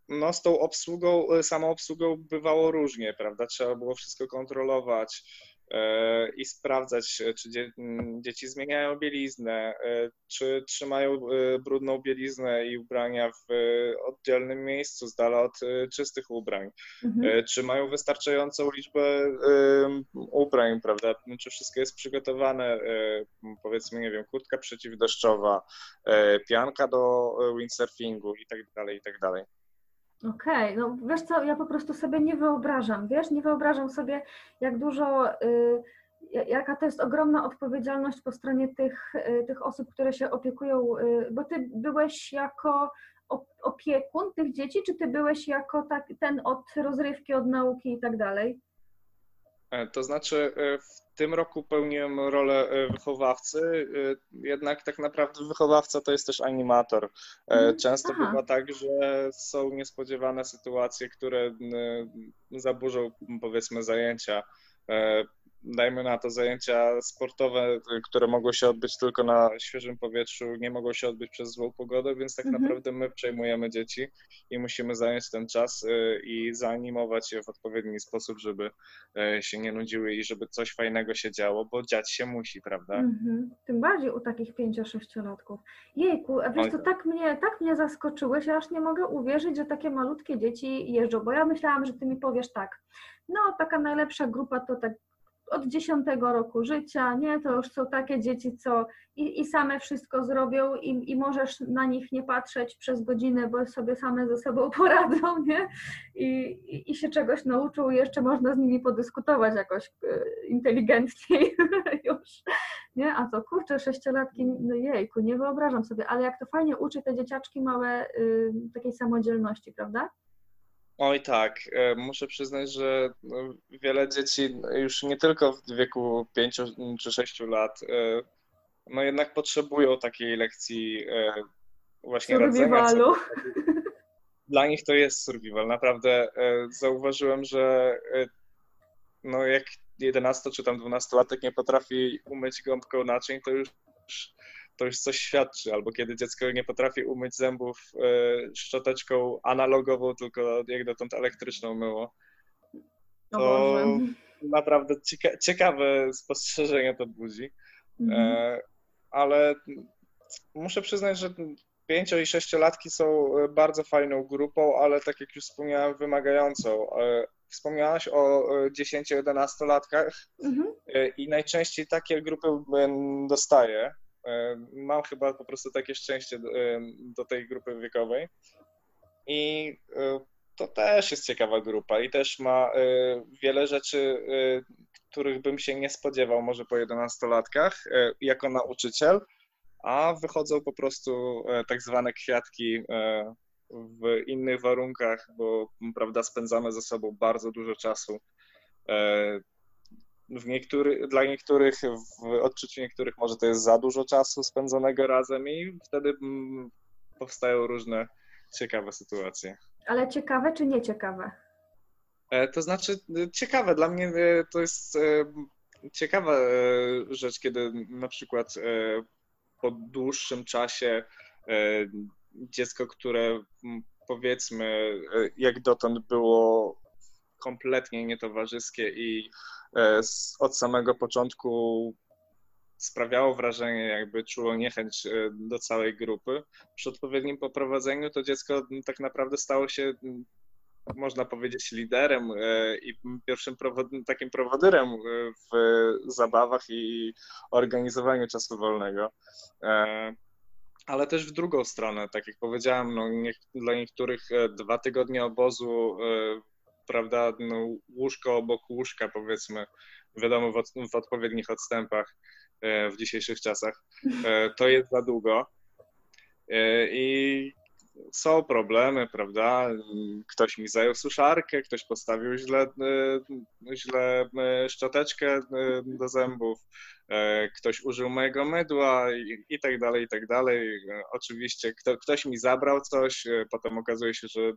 no z tą obsługą, e, samą obsługą bywało różnie, prawda? Trzeba było wszystko kontrolować. E, i sprawdzać, czy dzie dzieci zmieniają bieliznę, czy trzymają brudną bieliznę i ubrania w oddzielnym miejscu, z dala od czystych ubrań, mhm. czy mają wystarczającą liczbę ubrań, prawda, czy wszystko jest przygotowane, powiedzmy, nie wiem, kurtka przeciwdeszczowa, pianka do windsurfingu i tak dalej, i tak dalej. Okej, okay. no wiesz co, ja po prostu sobie nie wyobrażam, wiesz, nie wyobrażam sobie, jak dużo, y, jaka to jest ogromna odpowiedzialność po stronie tych, y, tych osób, które się opiekują, y, bo ty byłeś jako opiekun tych dzieci, czy ty byłeś jako tak, ten od rozrywki, od nauki i tak dalej? E, to znaczy, e, w tym roku pełniłem rolę e, wychowawcy, jednak tak naprawdę wychowawca to jest też animator. Mhm. Często Aha. bywa tak, że są niespodziewane sytuacje, które zaburzą powiedzmy zajęcia dajmy na to zajęcia sportowe, które mogły się odbyć tylko na świeżym powietrzu, nie mogą się odbyć przez złą pogodę, więc tak mhm. naprawdę my przejmujemy dzieci i musimy zająć ten czas y, i zaanimować je w odpowiedni sposób, żeby y, się nie nudziły i żeby coś fajnego się działo, bo dziać się musi, prawda? Mhm. Tym bardziej u takich pięcio-sześciolatków. Jejku, a wiesz, to tak mnie, tak mnie zaskoczyłeś, ja aż nie mogę uwierzyć, że takie malutkie dzieci jeżdżą, bo ja myślałam, że ty mi powiesz tak, no taka najlepsza grupa to tak od 10 roku życia, nie? To już są takie dzieci, co i, i same wszystko zrobią i, i możesz na nich nie patrzeć przez godzinę, bo sobie same ze sobą poradzą, nie? I, i, i się czegoś nauczą jeszcze można z nimi podyskutować jakoś e, inteligentniej już, nie? A to kurczę, sześciolatki, no jejku, nie wyobrażam sobie, ale jak to fajnie uczy te dzieciaczki małe y, takiej samodzielności, prawda? Oj tak, e, muszę przyznać, że no, wiele dzieci już nie tylko w wieku 5 czy 6 lat, e, no jednak potrzebują takiej lekcji e, właśnie radzenia. Dla nich to jest survival. Naprawdę zauważyłem, że no jak 11 czy tam 12 latek nie potrafi umyć gąbką naczyń, to już to już coś świadczy, albo kiedy dziecko nie potrafi umyć zębów e, szczoteczką analogową, tylko jak dotąd elektryczną myło. To naprawdę cieka ciekawe spostrzeżenie to budzi. Mhm. E, ale muszę przyznać, że pięcio i sześciolatki są bardzo fajną grupą, ale tak jak już wspomniałem, wymagającą. E, wspomniałaś o 10-11-latkach mhm. i najczęściej takie grupy dostaję. E, mam chyba po prostu takie szczęście do, e, do tej grupy wiekowej. I e, to też jest ciekawa grupa i też ma wiele rzeczy, których bym się nie spodziewał może po 11-latkach jako nauczyciel, a wychodzą po prostu tak zwane kwiatki w innych warunkach, bo prawda, spędzamy ze sobą bardzo dużo czasu w niektóry, dla niektórych, w odczuciu niektórych może to jest za dużo czasu spędzonego razem i wtedy mm, powstają różne ciekawe sytuacje. Ale ciekawe czy nieciekawe? E, to znaczy e, ciekawe, dla mnie e, to jest ciekawa rzecz, kiedy na przykład po dłuższym czasie dziecko, które powiedzmy jak dotąd było kompletnie nietowarzyskie i e, od samego początku sprawiało wrażenie, jakby czuło niechęć e, do całej grupy. Przy odpowiednim poprowadzeniu to dziecko tak naprawdę stało się, można powiedzieć, liderem e, i pierwszym takim prowodyrem w zabawach i organizowaniu czasu wolnego. Ale też w drugą stronę, tak jak powiedziałem, no, dla niektórych dwa tygodnie obozu prawda, no, łóżko obok łóżka, powiedzmy, wiadomo, w, od, w odpowiednich odstępach e, w dzisiejszych czasach, e, to jest za długo. E, I są problemy, prawda? Ktoś mi zajął suszarkę, ktoś postawił źle, źle szczoteczkę do zębów, ktoś użył mojego mydła i, i tak dalej, i tak dalej. Oczywiście kto, ktoś mi zabrał coś, potem okazuje się, że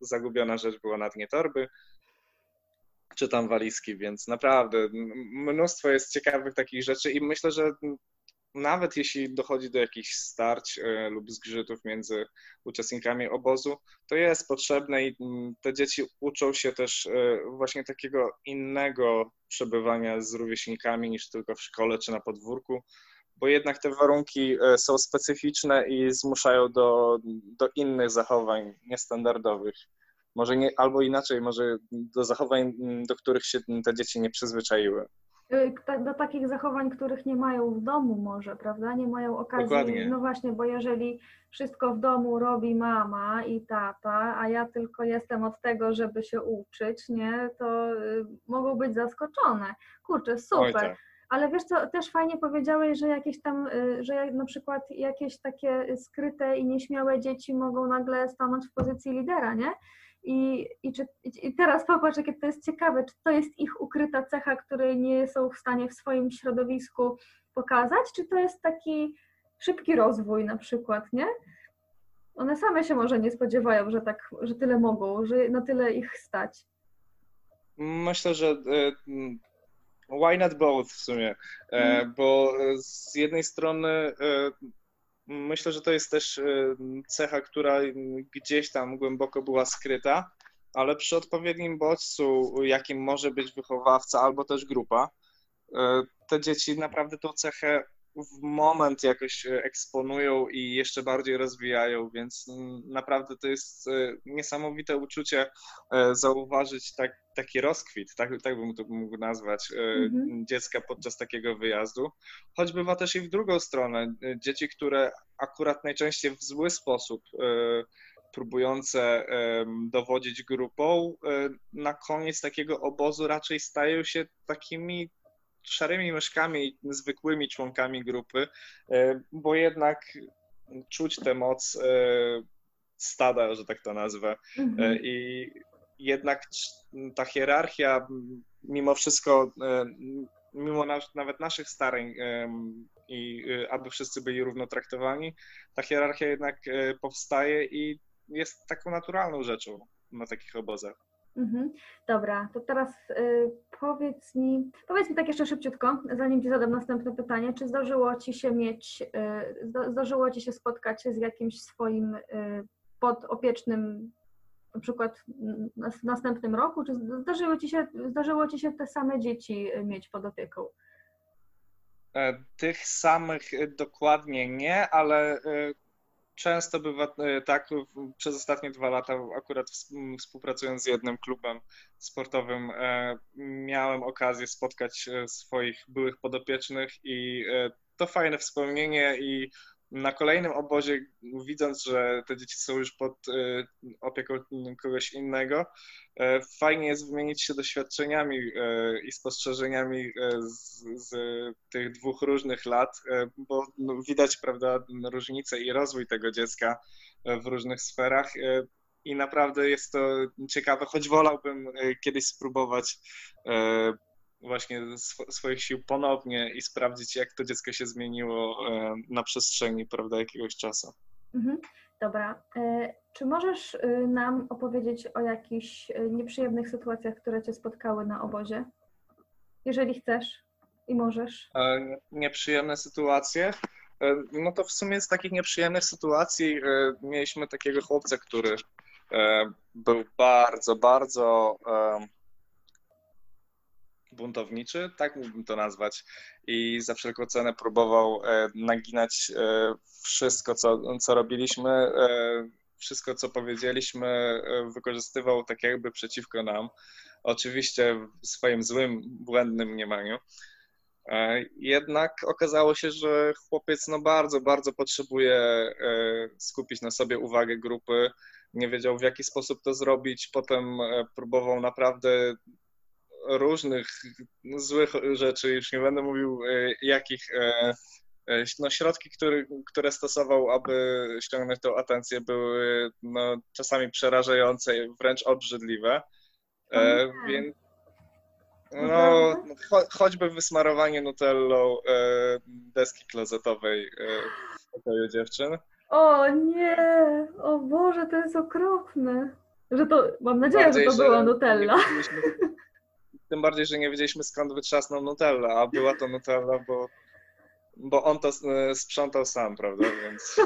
zagubiona rzecz była na dnie torby, czy tam walizki, więc naprawdę mnóstwo jest ciekawych takich rzeczy i myślę, że nawet jeśli dochodzi do jakichś starć e, lub zgrzytów między uczestnikami obozu, to jest potrzebne i te dzieci uczą się też e, właśnie takiego innego przebywania z rówieśnikami niż tylko w szkole czy na podwórku, bo jednak te warunki e, są specyficzne i zmuszają do, do innych zachowań niestandardowych. Może nie, albo inaczej, może do zachowań, do których się te dzieci nie przyzwyczaiły. Ta- do takich zachowań, których nie mają w domu może, prawda? Nie mają okazji. Dokładnie. No właśnie, bo jeżeli wszystko w domu robi mama i tata, a ja tylko jestem od tego, żeby się uczyć, nie, to y, mogą być zaskoczone. Kurczę, Oj, super. tak. Ale wiesz co, też fajnie powiedziałeś, że jakieś tam, y, że na przykład jakieś takie skryte i nieśmiałe dzieci mogą nagle stanąć w pozycji lidera, nie? I, i, czy, I teraz popatrz, jakie to jest ciekawe, czy to jest ich ukryta cecha, której nie są w stanie w swoim środowisku pokazać, czy to jest taki szybki rozwój na przykład, nie? One same się może nie spodziewają, że tak, że tyle mogą, że na tyle ich stać. Myślę, że mm, why not both w sumie, Mhm. bo z jednej strony e, myślę, że to jest też e, cecha, która gdzieś tam głęboko była skryta, ale przy odpowiednim bodźcu, jakim może być wychowawca albo też grupa, te dzieci naprawdę tą cechę w moment jakoś e, eksponują i jeszcze bardziej rozwijają, więc mm, naprawdę to jest e, niesamowite uczucie e, zauważyć tak, taki rozkwit, tak, tak bym to mógł nazwać, Mhm. dziecka podczas takiego wyjazdu. Choć bywa też i w drugą stronę. Dzieci, które akurat najczęściej w zły sposób próbujące dowodzić grupą, na koniec takiego obozu raczej stają się takimi szarymi myszkami, zwykłymi członkami grupy, e, bo jednak czuć tę moc e, stada, że tak to nazwę. E, Mhm. I jednak ta hierarchia, mimo wszystko, mimo nawet naszych starań, i aby wszyscy byli równo traktowani, ta hierarchia jednak powstaje i jest taką naturalną rzeczą na takich obozach. Mhm. Dobra, to teraz y, powiedz mi, powiedz mi tak jeszcze szybciutko, zanim Ci zadam następne pytanie, czy zdarzyło Ci się mieć, y, zda- zdarzyło Ci się spotkać z jakimś swoim y, podopiecznym, na przykład w następnym roku, czy zdarzyło Ci się, zdarzyło Ci się te same dzieci y, mieć pod opieką? E, Tych samych e, dokładnie nie, ale e, często bywa e, tak, przez ostatnie dwa lata, akurat ws- m, współpracując z jednym klubem sportowym, e, miałem okazję spotkać e, swoich byłych podopiecznych i to fajne wspomnienie i na kolejnym obozie, widząc, że te dzieci są już pod e, opieką kogoś innego, e, fajnie jest wymienić się doświadczeniami e, i spostrzeżeniami z, z tych dwóch różnych lat, bo no, widać, prawda, różnicę i rozwój tego dziecka w różnych sferach. I naprawdę jest to ciekawe, choć wolałbym kiedyś spróbować właśnie sw- swoich sił ponownie i sprawdzić, jak to dziecko się zmieniło e, na przestrzeni, prawda, jakiegoś czasu. Mhm. Dobra, y, czy możesz y, nam opowiedzieć o jakichś nieprzyjemnych sytuacjach, które Cię spotkały na obozie? Jeżeli chcesz i możesz. E, nieprzyjemne sytuacje. E, No to w sumie z takich nieprzyjemnych sytuacji e, mieliśmy takiego chłopca, który e, był bardzo, bardzo e, buntowniczy, tak mógłbym to nazwać, i za wszelką cenę próbował e, naginać e, wszystko, co, co robiliśmy, e, wszystko, co powiedzieliśmy, wykorzystywał tak jakby przeciwko nam. Oczywiście w swoim złym, błędnym mniemaniu. Jednak okazało się, że chłopiec no bardzo, bardzo potrzebuje skupić na sobie uwagę grupy. Nie wiedział w jaki sposób to zrobić. Potem próbował naprawdę różnych złych rzeczy, już nie będę mówił e, jakich. e, e, No, środki, które, które stosował, aby ściągnąć tą atencję, były no, czasami przerażające, wręcz obrzydliwe. E, nie. Więc no, cho choćby wysmarowanie nutellą e, deski klozetowej e, w pokoju dziewczyn. O nie, o Boże, to jest okropne. Że to, mam nadzieję, Bardziej, że to była nie Nutella. wiedzieliśmy- Tym bardziej, że nie wiedzieliśmy skąd wytrzasnął Nutella, a była to Nutella, bo bo on to e, sprzątał sam, prawda? Więc...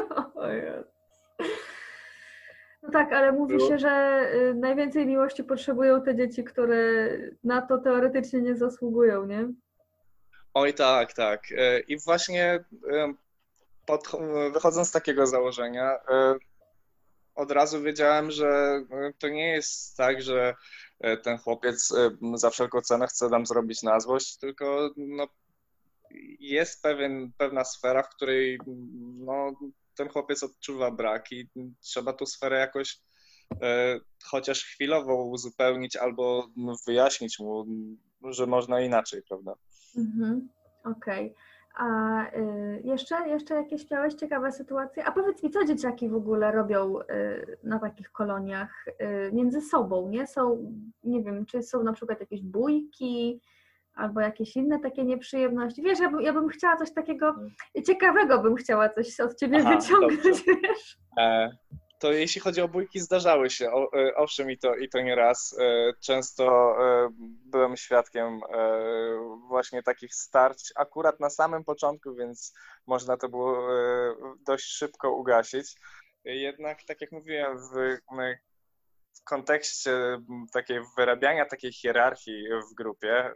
No tak, ale mówi się, że y, najwięcej miłości potrzebują te dzieci, które na to teoretycznie nie zasługują, nie? Oj, tak, tak. E, I właśnie e, pod, wychodząc z takiego założenia, od razu wiedziałem, że to nie jest tak, że ten chłopiec e, za wszelką cenę chce nam zrobić na złość, tylko no, jest pewien, pewna sfera, w której no, ten chłopiec odczuwa brak i trzeba tą sferę jakoś e, chociaż chwilowo uzupełnić albo wyjaśnić mu, że można inaczej, prawda? Mhm. Okej. A y, jeszcze, jeszcze jakieś miałeś ciekawe sytuacje? A powiedz mi, co dzieciaki w ogóle robią y, na takich koloniach y, między sobą, nie? Są, nie wiem, czy są na przykład jakieś bójki albo jakieś inne takie nieprzyjemności. Wiesz, ja, bym- ja bym chciała coś takiego ciekawego, bym chciała coś od ciebie Aha, wyciągnąć, dobrze. wiesz? E, To jeśli chodzi o bójki, zdarzały się. O, e, owszem, i to, i to nie raz. E, Często e, byłem świadkiem właśnie takich starć, akurat na samym początku, więc można to było dość szybko ugasić. Jednak, tak jak mówiłem, w, w kontekście takiej wyrabiania takiej hierarchii w grupie,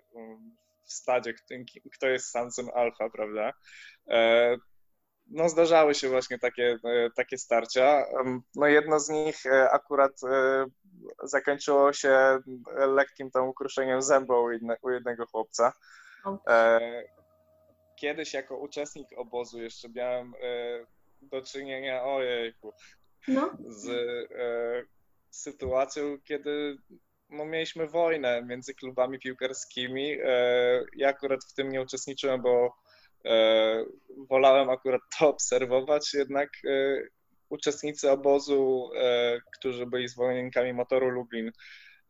w stadzie, kto jest samcem alfa, prawda? No zdarzały się właśnie takie, e, takie starcia. No jedno z nich e, akurat e, zakończyło się lekkim tam ukruszeniem zęba u, jedne, u jednego chłopca. Kiedyś jako uczestnik obozu jeszcze miałem do czynienia, ojejku, No, z sytuacją, kiedy no, mieliśmy wojnę między klubami piłkarskimi. Ja akurat w tym nie uczestniczyłem, bo wolałem akurat to obserwować, jednak e, uczestnicy obozu, e, którzy byli zwolennikami motoru Lublin,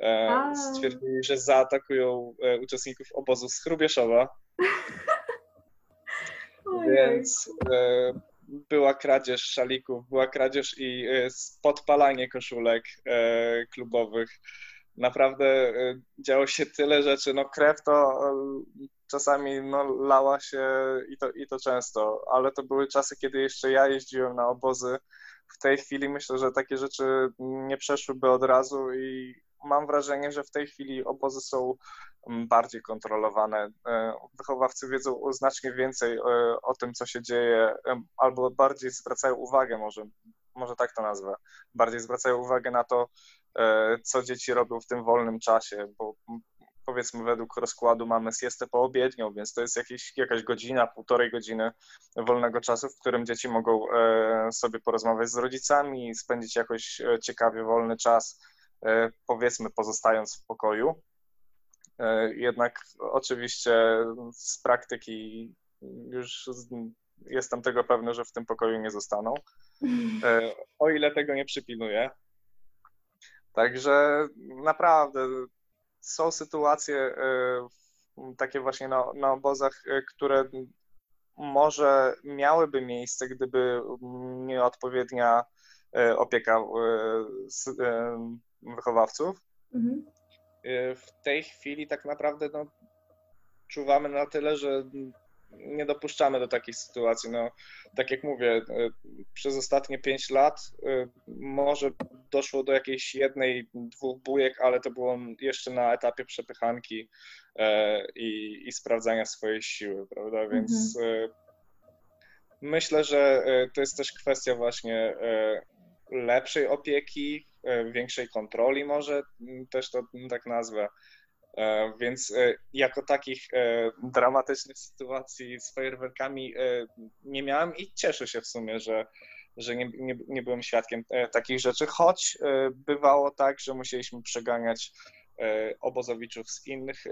e, stwierdzili, że zaatakują e, uczestników obozu z Chrubieszowa, więc e, była kradzież szalików, była kradzież i e, podpalanie koszulek e, klubowych. Naprawdę e, działo się tyle rzeczy. No krew to e, czasami no, lała się i to, i to często, ale to były czasy, kiedy jeszcze ja jeździłem na obozy. W tej chwili myślę, że takie rzeczy nie przeszłyby od razu i mam wrażenie, że w tej chwili obozy są m, bardziej kontrolowane. E, Wychowawcy wiedzą znacznie więcej e, o tym, co się dzieje, albo bardziej zwracają uwagę, może, może tak to nazwę, bardziej zwracają uwagę na to, e, co dzieci robią w tym wolnym czasie, bo powiedzmy według rozkładu mamy siestę poobiednią, więc to jest jakieś, jakaś godzina, półtorej godziny wolnego czasu, w którym dzieci mogą e, sobie porozmawiać z rodzicami, spędzić jakoś e, ciekawie wolny czas, e, powiedzmy pozostając w pokoju. Jednak oczywiście z praktyki już jestem tego pewny, że w tym pokoju nie zostaną, o ile tego nie przypilnuję. Także naprawdę są sytuacje e, takie właśnie na, na obozach, e, które może miałyby miejsce, gdyby nieodpowiednia e, opieka wychowawców. Mhm. W tej chwili tak naprawdę no, czuwamy na tyle, że nie dopuszczamy do takich sytuacji. No, tak jak mówię, y, przez ostatnie pięć lat y, może doszło do jakiejś jednej, dwóch bujek, ale to było jeszcze na etapie przepychanki e, i, i sprawdzania swojej siły, prawda? Więc y, myślę, że to jest też kwestia właśnie y, lepszej opieki, e, większej kontroli może, też to tak nazwę. E, Więc e, jako takich e, dramatycznych sytuacji z fajerwerkami nie miałem i cieszę się w sumie, że, że nie, nie, nie byłem świadkiem takich rzeczy, choć bywało tak, że musieliśmy przeganiać obozowiczów z innych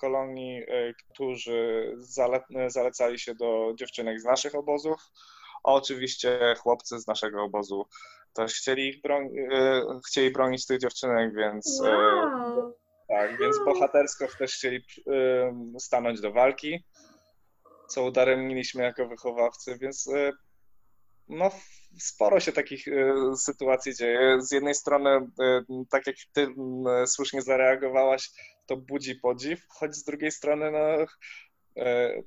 kolonii, którzy zale, zalecali się do dziewczynek z naszych obozów, a oczywiście chłopcy z naszego obozu też chcieli, e, chcieli bronić tych dziewczynek, więc Wow. Tak, więc bohatersko też chcieli stanąć do walki, co udaremniliśmy jako wychowawcy, więc e, no, sporo się takich e, sytuacji dzieje. Z jednej strony, e, tak jak ty słusznie zareagowałaś, to budzi podziw, choć z drugiej strony, no,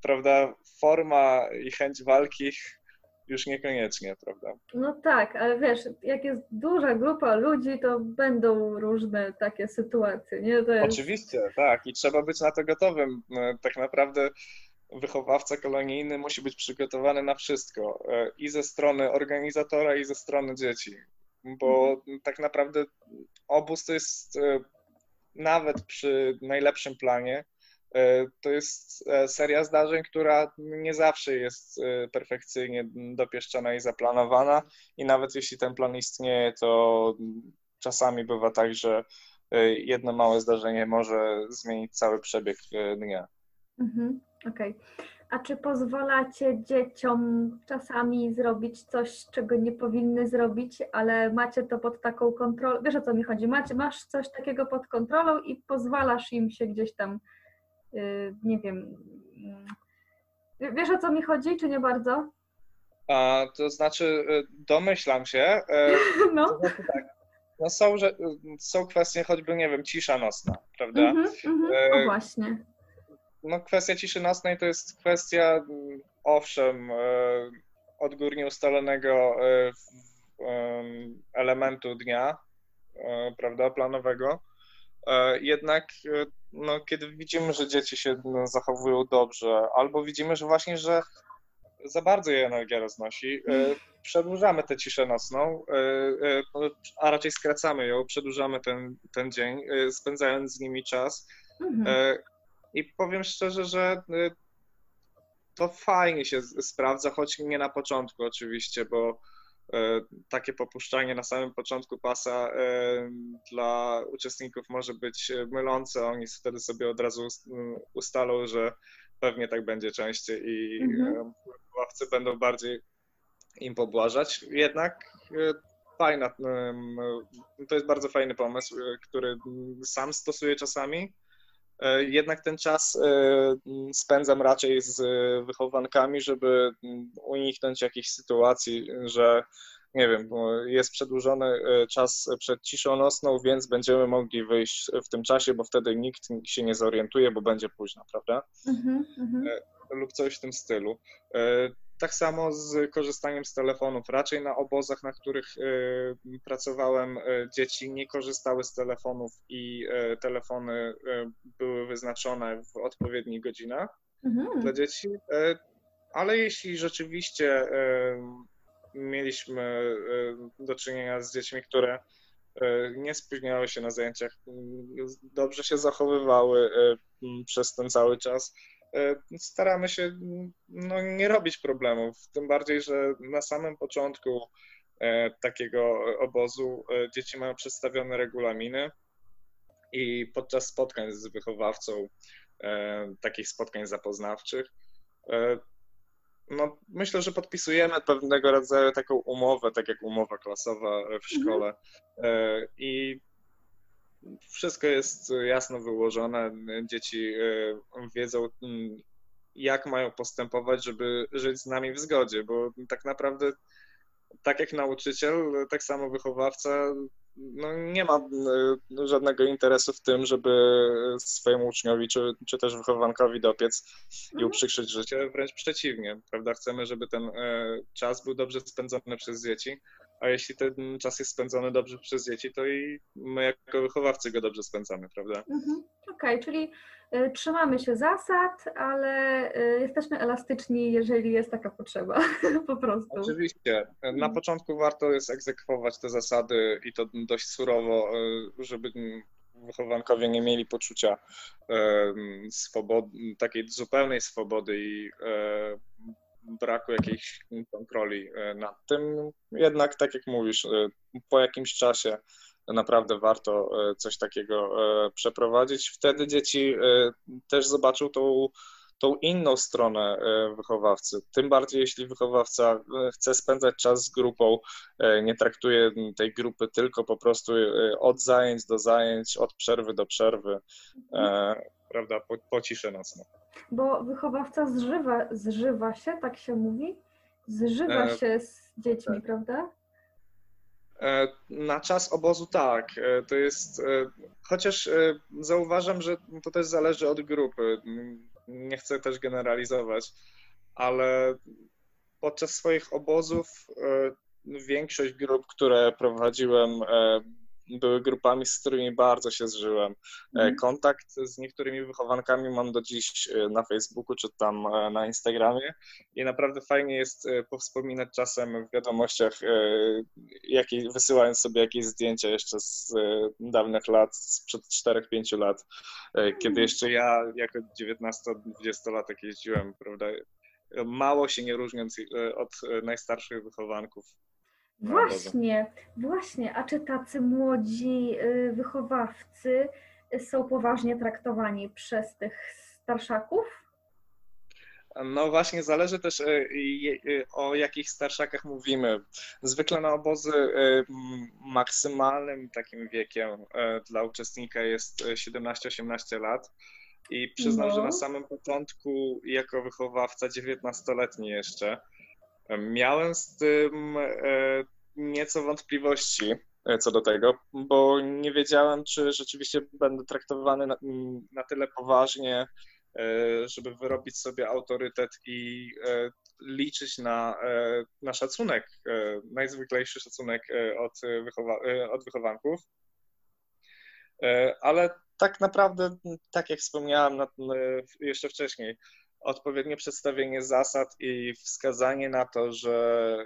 prawda, forma i chęć walki już niekoniecznie, prawda? No tak, ale wiesz, jak jest duża grupa ludzi, to będą różne takie sytuacje, nie? Jest... Oczywiście, tak. I trzeba być na to gotowym. E, tak naprawdę wychowawca kolonijny musi być przygotowany na wszystko. e, I ze strony organizatora, i ze strony dzieci. Bo tak naprawdę obóz to jest e, nawet przy najlepszym planie, to jest e, seria zdarzeń, która nie zawsze jest e, perfekcyjnie dopieszczona i zaplanowana. I nawet jeśli ten plan istnieje, to czasami bywa tak, że e, jedno małe zdarzenie może zmienić cały przebieg e, dnia. Mhm, okej. A czy pozwalacie dzieciom czasami zrobić coś, czego nie powinny zrobić, ale macie to pod taką kontrolą? Wiesz o co mi chodzi? Macie, masz coś takiego pod kontrolą i pozwalasz im się gdzieś tam, nie wiem. yy, Wiesz o co mi chodzi, czy nie bardzo? A, to znaczy, domyślam się, No. to znaczy tak, no są, są kwestie choćby, nie wiem, cisza nocna, prawda? Mhm, mhm. E, O właśnie. No kwestia ciszy nocnej to jest kwestia, mm, owszem, odgórnie ustalonego elementu dnia, prawda, planowego. E, Jednak, e, no, kiedy widzimy, że dzieci się no, zachowują dobrze, albo widzimy, że właśnie, że za bardzo je energia roznosi, e, przedłużamy tę ciszę nocną, e, a raczej skracamy ją, przedłużamy ten, ten dzień, spędzając z nimi czas. Mhm. I powiem szczerze, że to fajnie się sprawdza, choć nie na początku oczywiście, bo takie popuszczanie na samym początku pasa e, dla uczestników może być e, mylące. Oni wtedy sobie od razu ustalą, że pewnie tak będzie częściej i Mhm. e, ławcy będą bardziej im pobłażać. Jednak e, fajna, to jest bardzo fajny pomysł, e, który sam stosuję czasami. E, Jednak ten czas e, spędzam raczej z e, wychowankami, żeby uniknąć jakichś sytuacji, że nie wiem, jest przedłużony czas przed ciszą nocną, więc będziemy mogli wyjść w tym czasie, bo wtedy nikt się nie zorientuje, bo będzie późno, prawda? Mhm, mhm. lub coś w tym stylu. Tak samo z korzystaniem z telefonów. Raczej na obozach, na których e, pracowałem, e, dzieci nie korzystały z telefonów i e, telefony były wyznaczone w odpowiednich godzinach Mhm. dla dzieci. Ale jeśli rzeczywiście mieliśmy do czynienia z dziećmi, które nie spóźniały się na zajęciach, dobrze się zachowywały przez ten cały czas, staramy się no, nie robić problemów. Tym bardziej, że na samym początku e, takiego obozu e, dzieci mają przedstawione regulaminy i podczas spotkań z wychowawcą, e, takich spotkań zapoznawczych, e, no, myślę, że podpisujemy pewnego rodzaju taką umowę, tak jak umowa klasowa w szkole. E, I wszystko jest jasno wyłożone. Dzieci e, wiedzą, mm, jak mają postępować, żeby żyć z nami w zgodzie, bo tak naprawdę, tak jak nauczyciel, tak samo wychowawca, no nie ma e, żadnego interesu w tym, żeby swojemu uczniowi czy, czy też wychowankowi dopiec i Mhm. uprzykrzyć życie, wręcz przeciwnie, prawda? Chcemy, żeby ten e, czas był dobrze spędzony przez dzieci, a jeśli ten czas jest spędzony dobrze przez dzieci, to i my jako wychowawcy go dobrze spędzamy, prawda? Mhm. Okej, czyli y, trzymamy się zasad, ale y, jesteśmy elastyczni, jeżeli jest taka potrzeba, po prostu. Oczywiście. Na Mhm. początku warto jest egzekwować te zasady i to dość surowo, e, żeby wychowankowie nie mieli poczucia em, swobody, takiej zupełnej swobody i e, braku jakiejś kontroli e, nad tym. Jednak, tak jak mówisz, e, po jakimś czasie naprawdę warto e, coś takiego przeprowadzić. Wtedy dzieci też zobaczą tą tą inną stronę e, wychowawcy. Tym bardziej, jeśli wychowawca e, chce spędzać czas z grupą, e, nie traktuje tej grupy tylko po prostu od zajęć do zajęć, od przerwy do przerwy, prawda, po, po ciszę nocną. Bo wychowawca zżywa, zżywa się, tak się mówi? Zżywa się z dziećmi, prawda? E, Na czas obozu tak, to jest, chociaż zauważam, że to też zależy od grupy. Nie chcę też generalizować, ale podczas swoich obozów większość grup, które prowadziłem, były grupami, z którymi bardzo się zżyłem. Mhm. Kontakt z niektórymi wychowankami mam do dziś na Facebooku czy tam na Instagramie i naprawdę fajnie jest powspominać czasem w wiadomościach, jakie, wysyłając sobie jakieś zdjęcia jeszcze z dawnych lat, sprzed 4-5 lat, kiedy jeszcze ja jako 19-20-latek jeździłem, prawda, mało się nie różniąc od najstarszych wychowanków Właśnie, właśnie. A czy tacy młodzi y, wychowawcy są poważnie traktowani przez tych starszaków? No właśnie, zależy też y, y, o jakich starszakach mówimy. Zwykle na obozy maksymalnym takim wiekiem dla uczestnika jest 17-18 lat. I przyznam, no. że na samym początku, jako wychowawca 19-letni jeszcze, Miałem z tym e, nieco wątpliwości e, co do tego, bo nie wiedziałem, czy rzeczywiście będę traktowany na, na tyle poważnie, e, żeby wyrobić sobie autorytet i liczyć na, na szacunek, najzwyklejszy szacunek od, wychowa- od wychowanków. Ale tak naprawdę, tak jak wspomniałem jeszcze wcześniej, odpowiednie przedstawienie zasad i wskazanie na to, że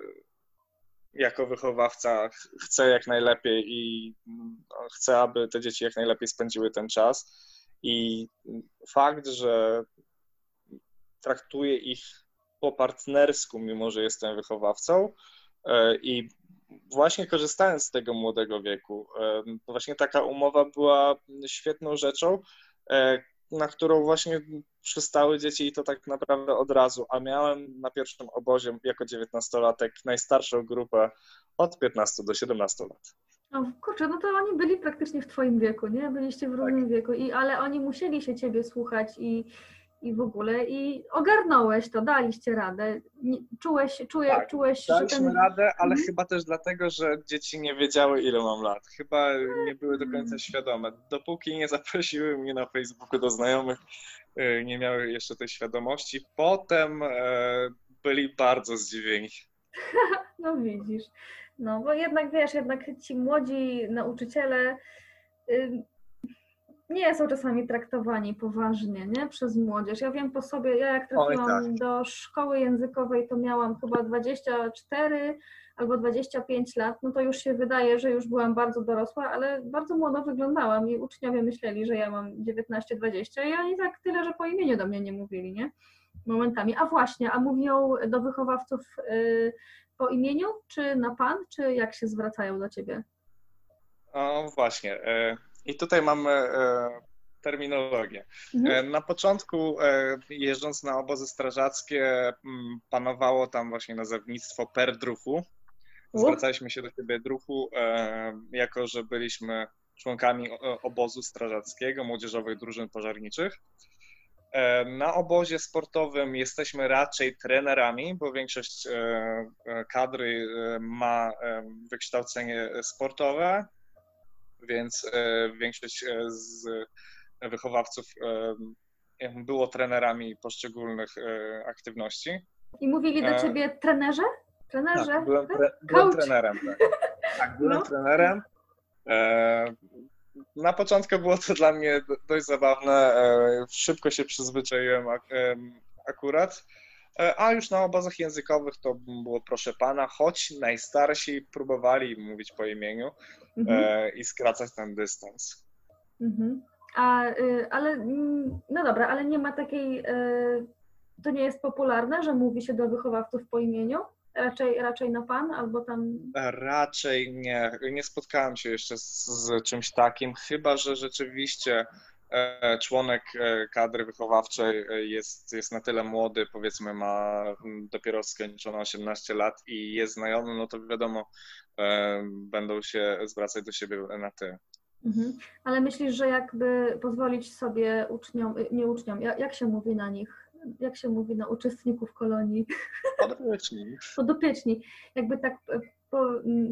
jako wychowawca chcę jak najlepiej i no, chcę, aby te dzieci jak najlepiej spędziły ten czas. I fakt, że traktuję ich po partnersku, mimo że jestem wychowawcą, e, i właśnie korzystając z tego młodego wieku, e, właśnie taka umowa była świetną rzeczą, e, na którą właśnie przystały dzieci i to tak naprawdę od razu, a miałem na pierwszym obozie jako dziewiętnastolatek najstarszą grupę od 15 do 17 lat. No kurczę, no to oni byli praktycznie w twoim wieku, nie? Byliście w równym tak. wieku, i, ale oni musieli się ciebie słuchać i i w ogóle i ogarnąłeś to, daliście radę. Czułeś, czuje, tak, czułeś, daliśmy że ten... radę, ale mhm. chyba też dlatego, że dzieci nie wiedziały ile mam lat. Chyba nie były do końca mm. świadome. Dopóki nie zaprosiły mnie na Facebooku do znajomych, y, nie miały jeszcze tej świadomości. Potem e, byli bardzo zdziwieni. No widzisz. No bo jednak wiesz, jednak ci młodzi nauczyciele nie są czasami traktowani poważnie, nie? Przez młodzież. Ja wiem po sobie, ja jak trafiłam tak. do szkoły językowej, to miałam chyba 24 albo 25 lat, no to już się wydaje, że już byłam bardzo dorosła, ale bardzo młodo wyglądałam i uczniowie myśleli, że ja mam 19-20 i oni tak tyle, że po imieniu do mnie nie mówili, nie? Momentami. A właśnie, a mówią do wychowawców y, po imieniu, czy na pan, czy jak się zwracają do ciebie? O, właśnie. Y i tutaj mamy e, terminologię. Mhm. E, na początku, e, jeżdżąc na obozy strażackie, panowało tam właśnie nazewnictwo per druchu. Zwracaliśmy się do siebie druchu, jako że byliśmy członkami obozu strażackiego, młodzieżowych drużyn pożarniczych. Na obozie sportowym jesteśmy raczej trenerami, bo większość kadry ma wykształcenie sportowe, więc e, większość e, z wychowawców e, było trenerami poszczególnych aktywności. I mówili do ciebie trenerze? Trenerze? Tak, byłem, tre byłem trenerem. Tak, tak byłem no. trenerem. Na początku było to dla mnie dość zabawne. Szybko się przyzwyczaiłem akurat. A już na obozach językowych to było proszę pana, choć najstarsi próbowali mówić po imieniu, mhm. E, i skracać ten dystans. Mhm. A, y, ale, mm, no dobra, ale nie ma takiej, y, to nie jest popularne, że mówi się do wychowawców po imieniu? Raczej, raczej na pan albo tam. Raczej nie. Nie spotkałem się jeszcze z, z czymś takim, chyba że rzeczywiście e, członek e, kadry wychowawczej jest, jest na tyle młody, powiedzmy ma dopiero skończone 18 lat i jest znajomy, no to wiadomo, będą się zwracać do siebie na ty. Mhm. Ale myślisz, że jakby pozwolić sobie uczniom, y, nie uczniom, jak się mówi na nich, jak się mówi na uczestników kolonii? Podopieczni. Podopieczni. Jakby tak po,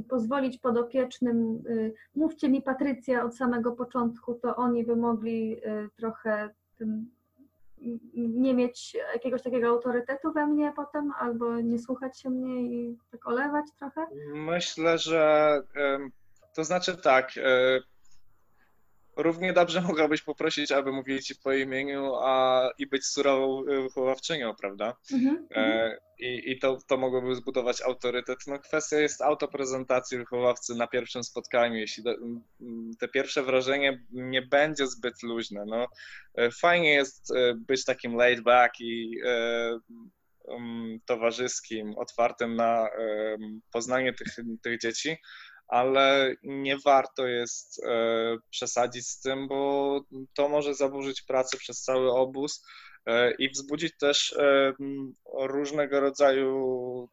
pozwolić podopiecznym, y, mówcie mi Patrycja od samego początku, to oni by mogli trochę tym nie mieć jakiegoś takiego autorytetu we mnie potem, albo nie słuchać się mnie i tak olewać trochę? Myślę, że to znaczy tak. E, równie dobrze mogłabyś poprosić, aby mówili ci po imieniu a, i być surową e, wychowawczynią, prawda? Mhm, e, mhm. I i to, to mogłoby zbudować autorytet. No, kwestia jest autoprezentacji wychowawcy na pierwszym spotkaniu. Jeśli do, te pierwsze wrażenie nie będzie zbyt luźne, no, e, fajnie jest być takim laid back i um, towarzyskim, otwartym na um, poznanie tych, tych dzieci, ale nie warto jest e, przesadzić z tym, bo to może zaburzyć pracę przez cały obóz e, i wzbudzić też e, różnego rodzaju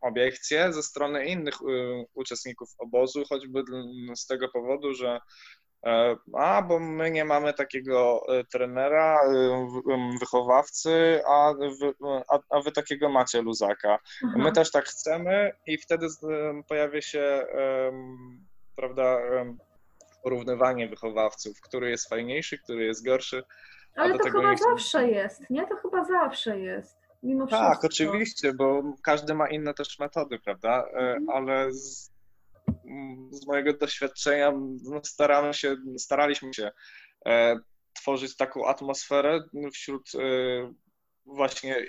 obiekcje ze strony innych uczestników obozu, choćby z tego powodu, że a, bo my nie mamy takiego e, trenera, e, wychowawcy, a wy, a, a wy takiego macie luzaka. Aha. My też tak chcemy i wtedy pojawia się, prawda, porównywanie wychowawców, który jest fajniejszy, który jest gorszy. Ale to chyba zawsze jest, nie? To chyba zawsze jest. Mimo tak, wszystko. oczywiście, bo każdy ma inne też metody, prawda? Mhm. Ale z z mojego doświadczenia no, staramy się, staraliśmy się e, tworzyć taką atmosferę wśród e, właśnie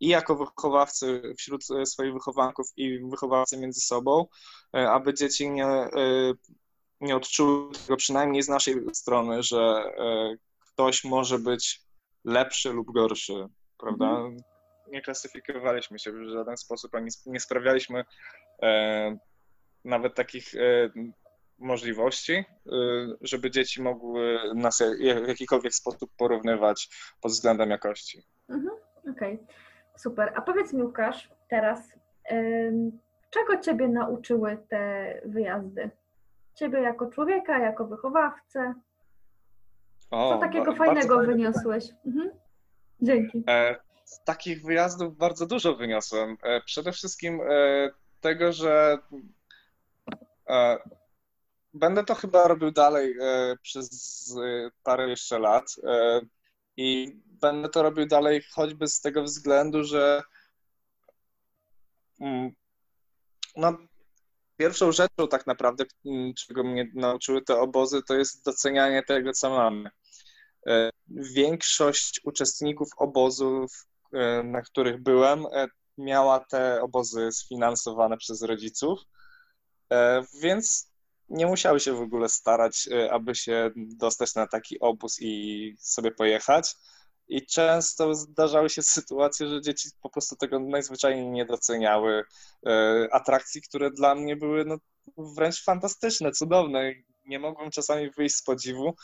i jako wychowawcy wśród e, swoich wychowanków i wychowawcy między sobą, aby dzieci nie, nie odczuły tego przynajmniej z naszej strony, że ktoś może być lepszy lub gorszy, prawda? Mhm. Nie klasyfikowaliśmy się w żaden sposób, ani nie sprawialiśmy nawet takich e, możliwości, e, żeby dzieci mogły nas w jakikolwiek sposób porównywać pod względem jakości. Mhm, Okej, okay. super. A powiedz mi, Łukasz, teraz, czego Ciebie nauczyły te wyjazdy? Ciebie jako człowieka, jako wychowawcę? Co takiego fajnego wyniosłeś? Mhm. Dzięki. E, z takich wyjazdów bardzo dużo wyniosłem. Przede wszystkim tego, że będę to chyba robił dalej e, przez e, parę jeszcze lat i będę to robił dalej choćby z tego względu, że mm, no, pierwszą rzeczą tak naprawdę, mm, czego mnie nauczyły te obozy, to jest docenianie tego, co mamy. Większość uczestników obozów, na których byłem, miała te obozy sfinansowane przez rodziców E, więc nie musiały się w ogóle starać, e, aby się dostać na taki obóz i sobie pojechać. I często zdarzały się sytuacje, że dzieci po prostu tego najzwyczajniej nie doceniały. E, atrakcji, które dla mnie były no, wręcz fantastyczne, cudowne. Nie mogłem czasami wyjść z podziwu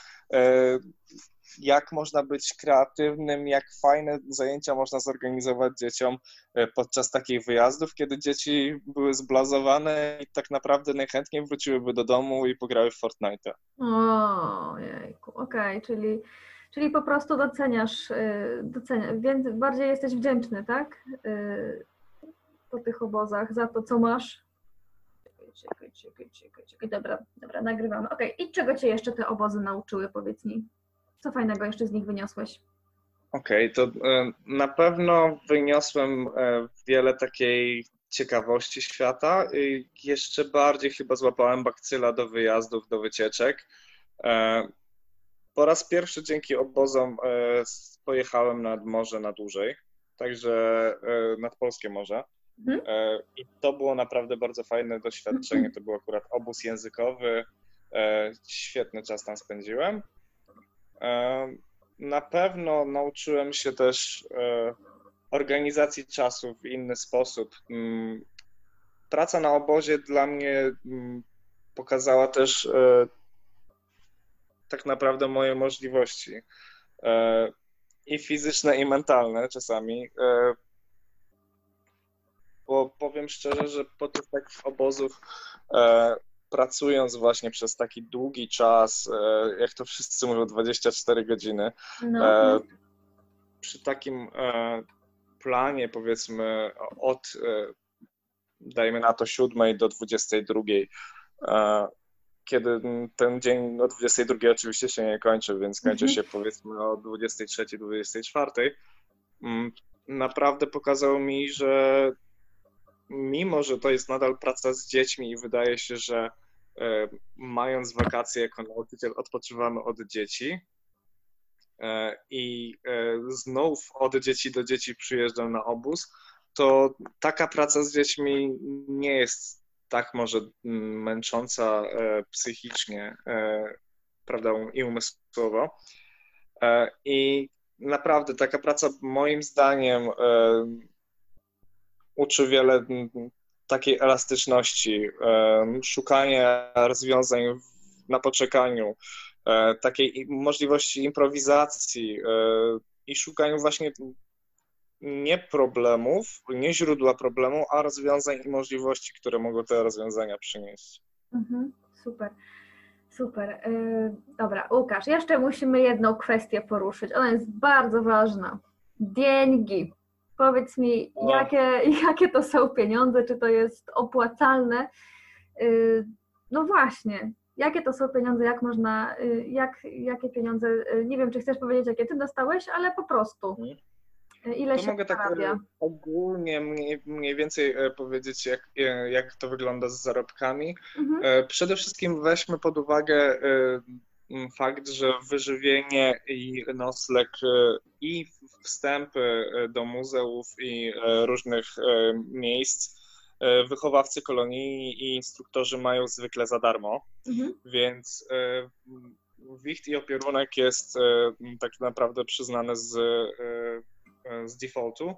jak można być kreatywnym, jak fajne zajęcia można zorganizować dzieciom e, podczas takich wyjazdów, kiedy dzieci były zblazowane i tak naprawdę najchętniej wróciłyby do domu i pograły w Fortnite. O, jejku, okej, okay, czyli, czyli po prostu doceniasz, e, doceniasz, więc bardziej jesteś wdzięczny, tak? E, po tych obozach za to, co masz. Czekaj, czekaj, czekaj, czekaj, dobra, dobra, nagrywamy. Okej, okay. i czego Cię jeszcze te obozy nauczyły, powiedz mi? Co fajnego jeszcze z nich wyniosłeś? Okej, okay, to e, na pewno wyniosłem e, wiele takiej ciekawości świata i jeszcze bardziej chyba złapałem bakcyla do wyjazdów, do wycieczek. E, po raz pierwszy dzięki obozom pojechałem nad morze na dłużej, także nad Polskie Morze. Mhm. I to było naprawdę bardzo fajne doświadczenie. To był akurat obóz językowy. Świetny czas tam spędziłem. Na pewno nauczyłem się też e, organizacji czasu w inny sposób. Mm, praca na obozie dla mnie mm, pokazała też e, tak naprawdę moje możliwości e, i fizyczne, i mentalne czasami. Bo powiem szczerze, że po tych takich obozów pracując właśnie przez taki długi czas, e, jak to wszyscy mówią, 24 godziny, no. E, przy takim e, planie powiedzmy od dajmy na to 7 do 22, kiedy ten dzień o 22 oczywiście się nie kończy, więc kończy Mhm. się powiedzmy o 23, 24. Mm, Naprawdę pokazał mi, że mimo, że to jest nadal praca z dziećmi i wydaje się, że e, mając wakacje jako nauczyciel odpoczywamy od dzieci e, i e, znów od dzieci do dzieci przyjeżdżam na obóz, to taka praca z dziećmi nie jest tak może mm, męcząca psychicznie, prawda, i umysłowo. I naprawdę taka praca moim zdaniem uczy wiele takiej elastyczności, e, szukania rozwiązań na poczekaniu, e, takiej możliwości improwizacji e, i szukaniu właśnie nie problemów, nie źródła problemu, a rozwiązań i możliwości, które mogą te rozwiązania przynieść. Mhm, super, super. Yy, dobra, Łukasz, jeszcze musimy jedną kwestię poruszyć. Ona jest bardzo ważna. Dzięki. Powiedz mi, O. jakie, jakie to są pieniądze, czy to jest opłacalne? Yy, no właśnie, jakie to są pieniądze, jak można, yy, jak, jakie pieniądze, yy, nie wiem, czy chcesz powiedzieć, jakie ty dostałeś, ale po prostu. Mhm. Ile To się mogę tak zarabia? ogólnie mniej, mniej więcej powiedzieć, jak, jak to wygląda z zarobkami. Mhm. Przede wszystkim weźmy pod uwagę fakt, że wyżywienie i nocleg e, i wstępy e, do muzeów i e, różnych miejsc wychowawcy kolonii i instruktorzy mają zwykle za darmo, Mhm. więc wicht i opierunek jest tak naprawdę przyznany z, z defaultu.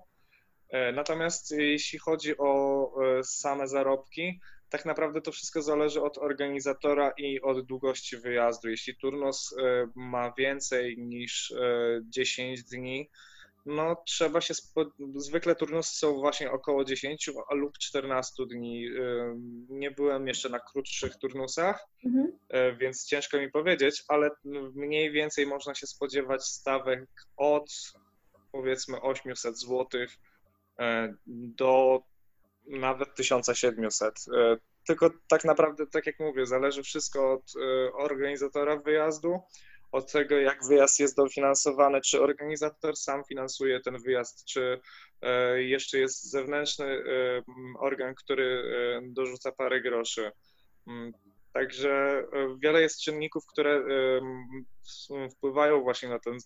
Natomiast jeśli chodzi o same zarobki, tak naprawdę to wszystko zależy od organizatora i od długości wyjazdu. Jeśli turnus e, ma więcej niż e, 10 dni, no trzeba się, spo... zwykle turnusy są właśnie około 10 a- lub 14 dni. E, Nie byłem jeszcze na krótszych turnusach, Mhm. e, więc ciężko mi powiedzieć, ale mniej więcej można się spodziewać stawek od powiedzmy 800 zł do nawet 1700. E, Tylko tak naprawdę, tak jak mówię, zależy wszystko od e, organizatora wyjazdu, od tego, jak wyjazd jest dofinansowany, czy organizator sam finansuje ten wyjazd, czy e, jeszcze jest zewnętrzny organ, który dorzuca parę groszy. Mm, Także wiele jest czynników, które wpływają właśnie na ten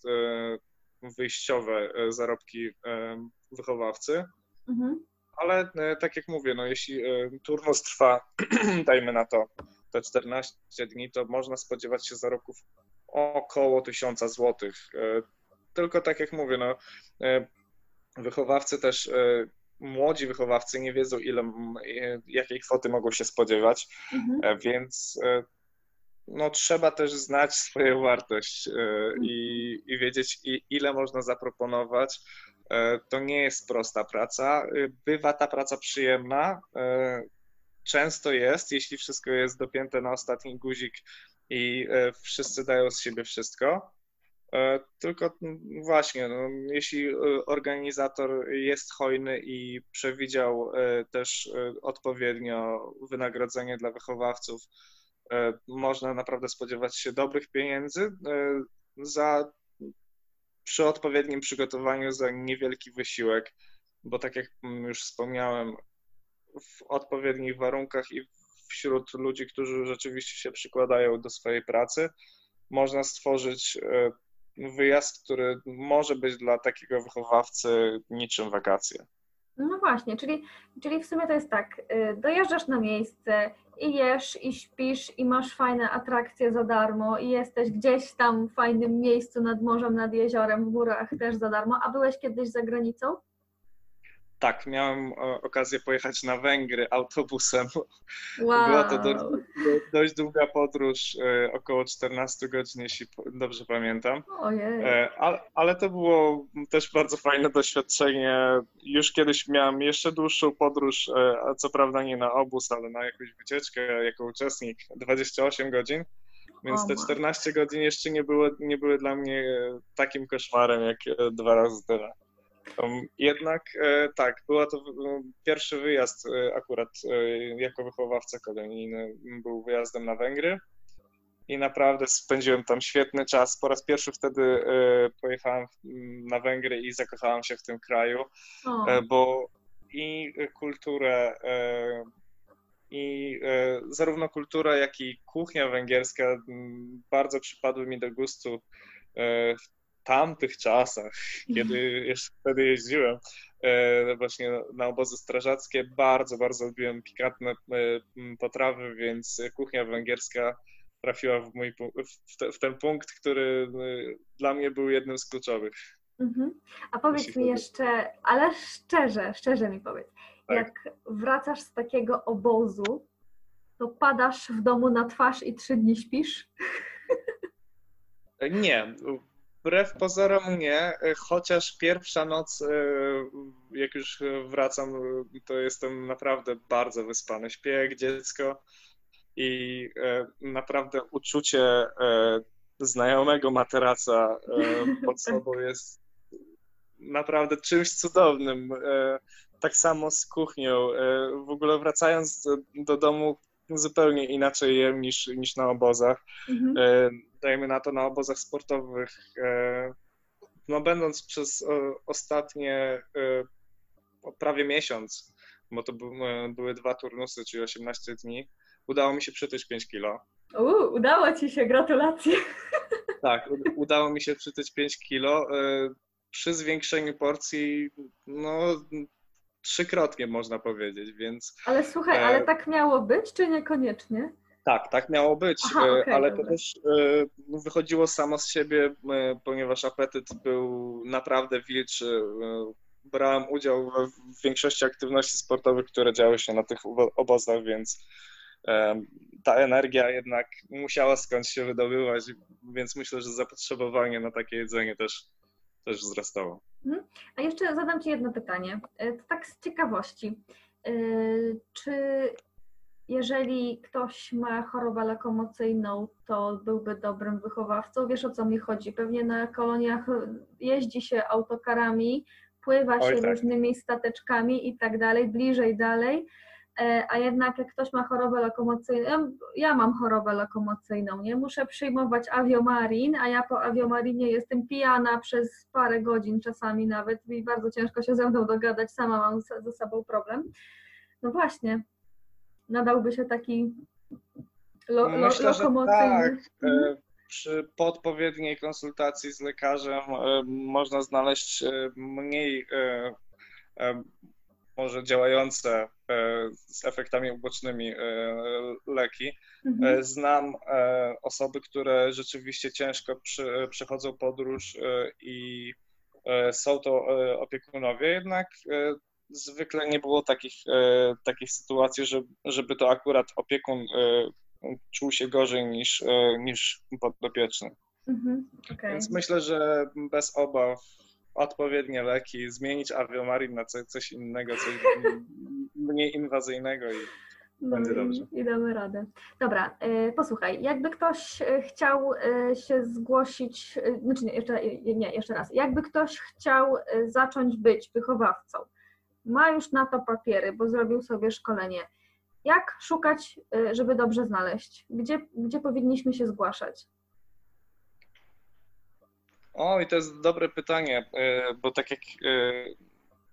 wyjściowe zarobki wychowawcy. Mhm. Ale e, tak jak mówię, no jeśli e, turnus trwa, dajmy na to, te 14 dni, to można spodziewać się zarobków około 1000 zł. Tylko tak jak mówię, no, e, wychowawcy też, e, młodzi wychowawcy nie wiedzą, ile, e, jakiej kwoty mogą się spodziewać, Mhm. e, więc e, no, trzeba też znać swoją wartość e, i, i wiedzieć, i, ile można zaproponować. E, To nie jest prosta praca. E, Bywa ta praca przyjemna. e, Często jest, jeśli wszystko jest dopięte na ostatni guzik i wszyscy dają z siebie wszystko. Tylko właśnie, no, jeśli organizator jest hojny i przewidział też odpowiednio wynagrodzenie dla wychowawców, można naprawdę spodziewać się dobrych pieniędzy za przy odpowiednim przygotowaniu za niewielki wysiłek, bo tak jak już wspomniałem, w odpowiednich warunkach i wśród ludzi, którzy rzeczywiście się przykładają do swojej pracy, można stworzyć e, wyjazd, który może być dla takiego wychowawcy niczym wakacje. No właśnie, czyli, czyli w sumie to jest tak, y, dojeżdżasz na miejsce i jesz, i śpisz, i masz fajne atrakcje za darmo, i jesteś gdzieś tam w fajnym miejscu nad morzem, nad jeziorem, w górach też za darmo. A byłeś kiedyś za granicą? Tak, miałem e, okazję pojechać na Węgry autobusem. Wow. Była to dość, dość długa podróż, e, około 14 godzin, jeśli dobrze pamiętam. Ojej. Ale, ale to było też bardzo fajne doświadczenie. Już kiedyś miałem jeszcze dłuższą podróż, e, a co prawda nie na obóz, ale na jakąś wycieczkę jako uczestnik 28 godzin. Więc te ma. 14 godzin jeszcze nie były, nie były dla mnie takim koszmarem jak dwa razy tyle. Jednak e, tak, była to e, pierwszy wyjazd e, akurat e, jako wychowawca kolonijny, był wyjazdem na Węgry. i naprawdę spędziłem tam świetny czas. Po raz pierwszy wtedy pojechałem na Węgry i zakochałem się w tym kraju, O, bo i kulturę, i zarówno kultura, jak i kuchnia węgierska bardzo przypadły mi do gustu w tamtych czasach, kiedy jeszcze wtedy jeździłem e, właśnie na obozy strażackie, bardzo, bardzo lubiłem pikantne e, potrawy, więc kuchnia węgierska trafiła w, mój, w, te, w ten punkt, który e, dla mnie był jednym z kluczowych. mhm. A powiedz mi jeszcze, ale szczerze, szczerze mi powiedz, Tak. jak wracasz z takiego obozu, to padasz w domu na twarz i trzy dni śpisz? Nie, wbrew pozorom nie, chociaż pierwsza noc, e, jak już wracam, to jestem naprawdę bardzo wyspany. Śpię jak dziecko i e, naprawdę uczucie e, znajomego materaca pod sobą jest naprawdę czymś cudownym. Tak samo z kuchnią. W ogóle wracając do domu, zupełnie inaczej jem niż, niż na obozach. Mhm. E, dajmy na to na obozach sportowych. e, No będąc przez e, ostatnie prawie miesiąc, bo to był- były dwa turnusy, czyli 18 dni, udało mi się przytyć 5 kilo. Uuu, udało ci się, gratulacje. Tak, u- udało mi się przytyć 5 kilo. Przy zwiększeniu porcji, no trzykrotnie można powiedzieć, więc Ale słuchaj, E, ale tak miało być, czy niekoniecznie? Tak, tak miało być, Aha, e, okej, ale dobra. to też e, wychodziło samo z siebie, e, ponieważ apetyt był naprawdę wilczy. E, Brałem udział w większości aktywności sportowych, które działy się na tych obo- obozach, więc e, ta energia jednak musiała skądś się wydobywać, więc myślę, że zapotrzebowanie na takie jedzenie też, też wzrastało. A jeszcze zadam Ci jedno pytanie, e, to tak z ciekawości. E, Czy jeżeli ktoś ma chorobę lokomocyjną, to byłby dobrym wychowawcą? Wiesz o co mi chodzi? Pewnie na koloniach jeździ się autokarami, pływa Oj, się tak. różnymi stateczkami i tak dalej, bliżej dalej. E, A jednak jak ktoś ma chorobę lokomocyjną, ja, mam chorobę lokomocyjną, nie muszę przyjmować aviomarin, a ja po aviomarinie jestem pijana przez parę godzin czasami nawet i bardzo ciężko się ze mną dogadać, sama mam ze sobą problem. No właśnie, nadałby się taki lo, lo, Myślę, że lokomocyjny. tak. E, Przy po odpowiedniej konsultacji z lekarzem e, można znaleźć mniej może działające e, z efektami ubocznymi e, leki. Mhm. E, Znam e, osoby, które rzeczywiście ciężko przy, przechodzą podróż i są to opiekunowie, jednak zwykle nie było takich, takich sytuacji, że, żeby to akurat opiekun czuł się gorzej niż, niż podopieczny. Mhm. okej. Więc myślę, że bez obaw odpowiednie leki, zmienić aviomarin na co- coś innego, coś mniej inwazyjnego i No Będzie i, dobrze. i damy radę. Dobra, e, posłuchaj, jakby ktoś e, chciał e, się zgłosić, e, znaczy nie jeszcze, nie, jeszcze raz, jakby ktoś chciał zacząć być wychowawcą, ma już na to papiery, bo zrobił sobie szkolenie, jak szukać, żeby dobrze znaleźć? Gdzie, gdzie powinniśmy się zgłaszać? O, i to jest dobre pytanie, e, bo tak jak e,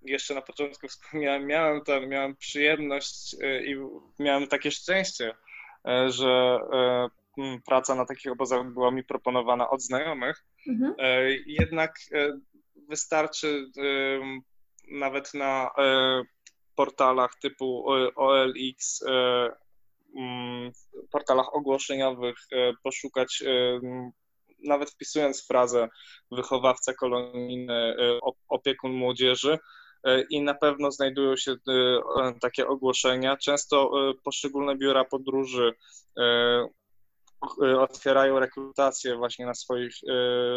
jeszcze na początku wspomniałem, miałem, to, miałem przyjemność e, i miałem takie szczęście, że praca na takich obozach była mi proponowana od znajomych. Mhm. Jednak wystarczy nawet na portalach typu OLX, portalach ogłoszeniowych poszukać, nawet wpisując frazę wychowawca kolonijny, op- opiekun młodzieży, e, i na pewno znajdują się e, takie ogłoszenia. Często poszczególne biura podróży otwierają rekrutację właśnie na swoich e,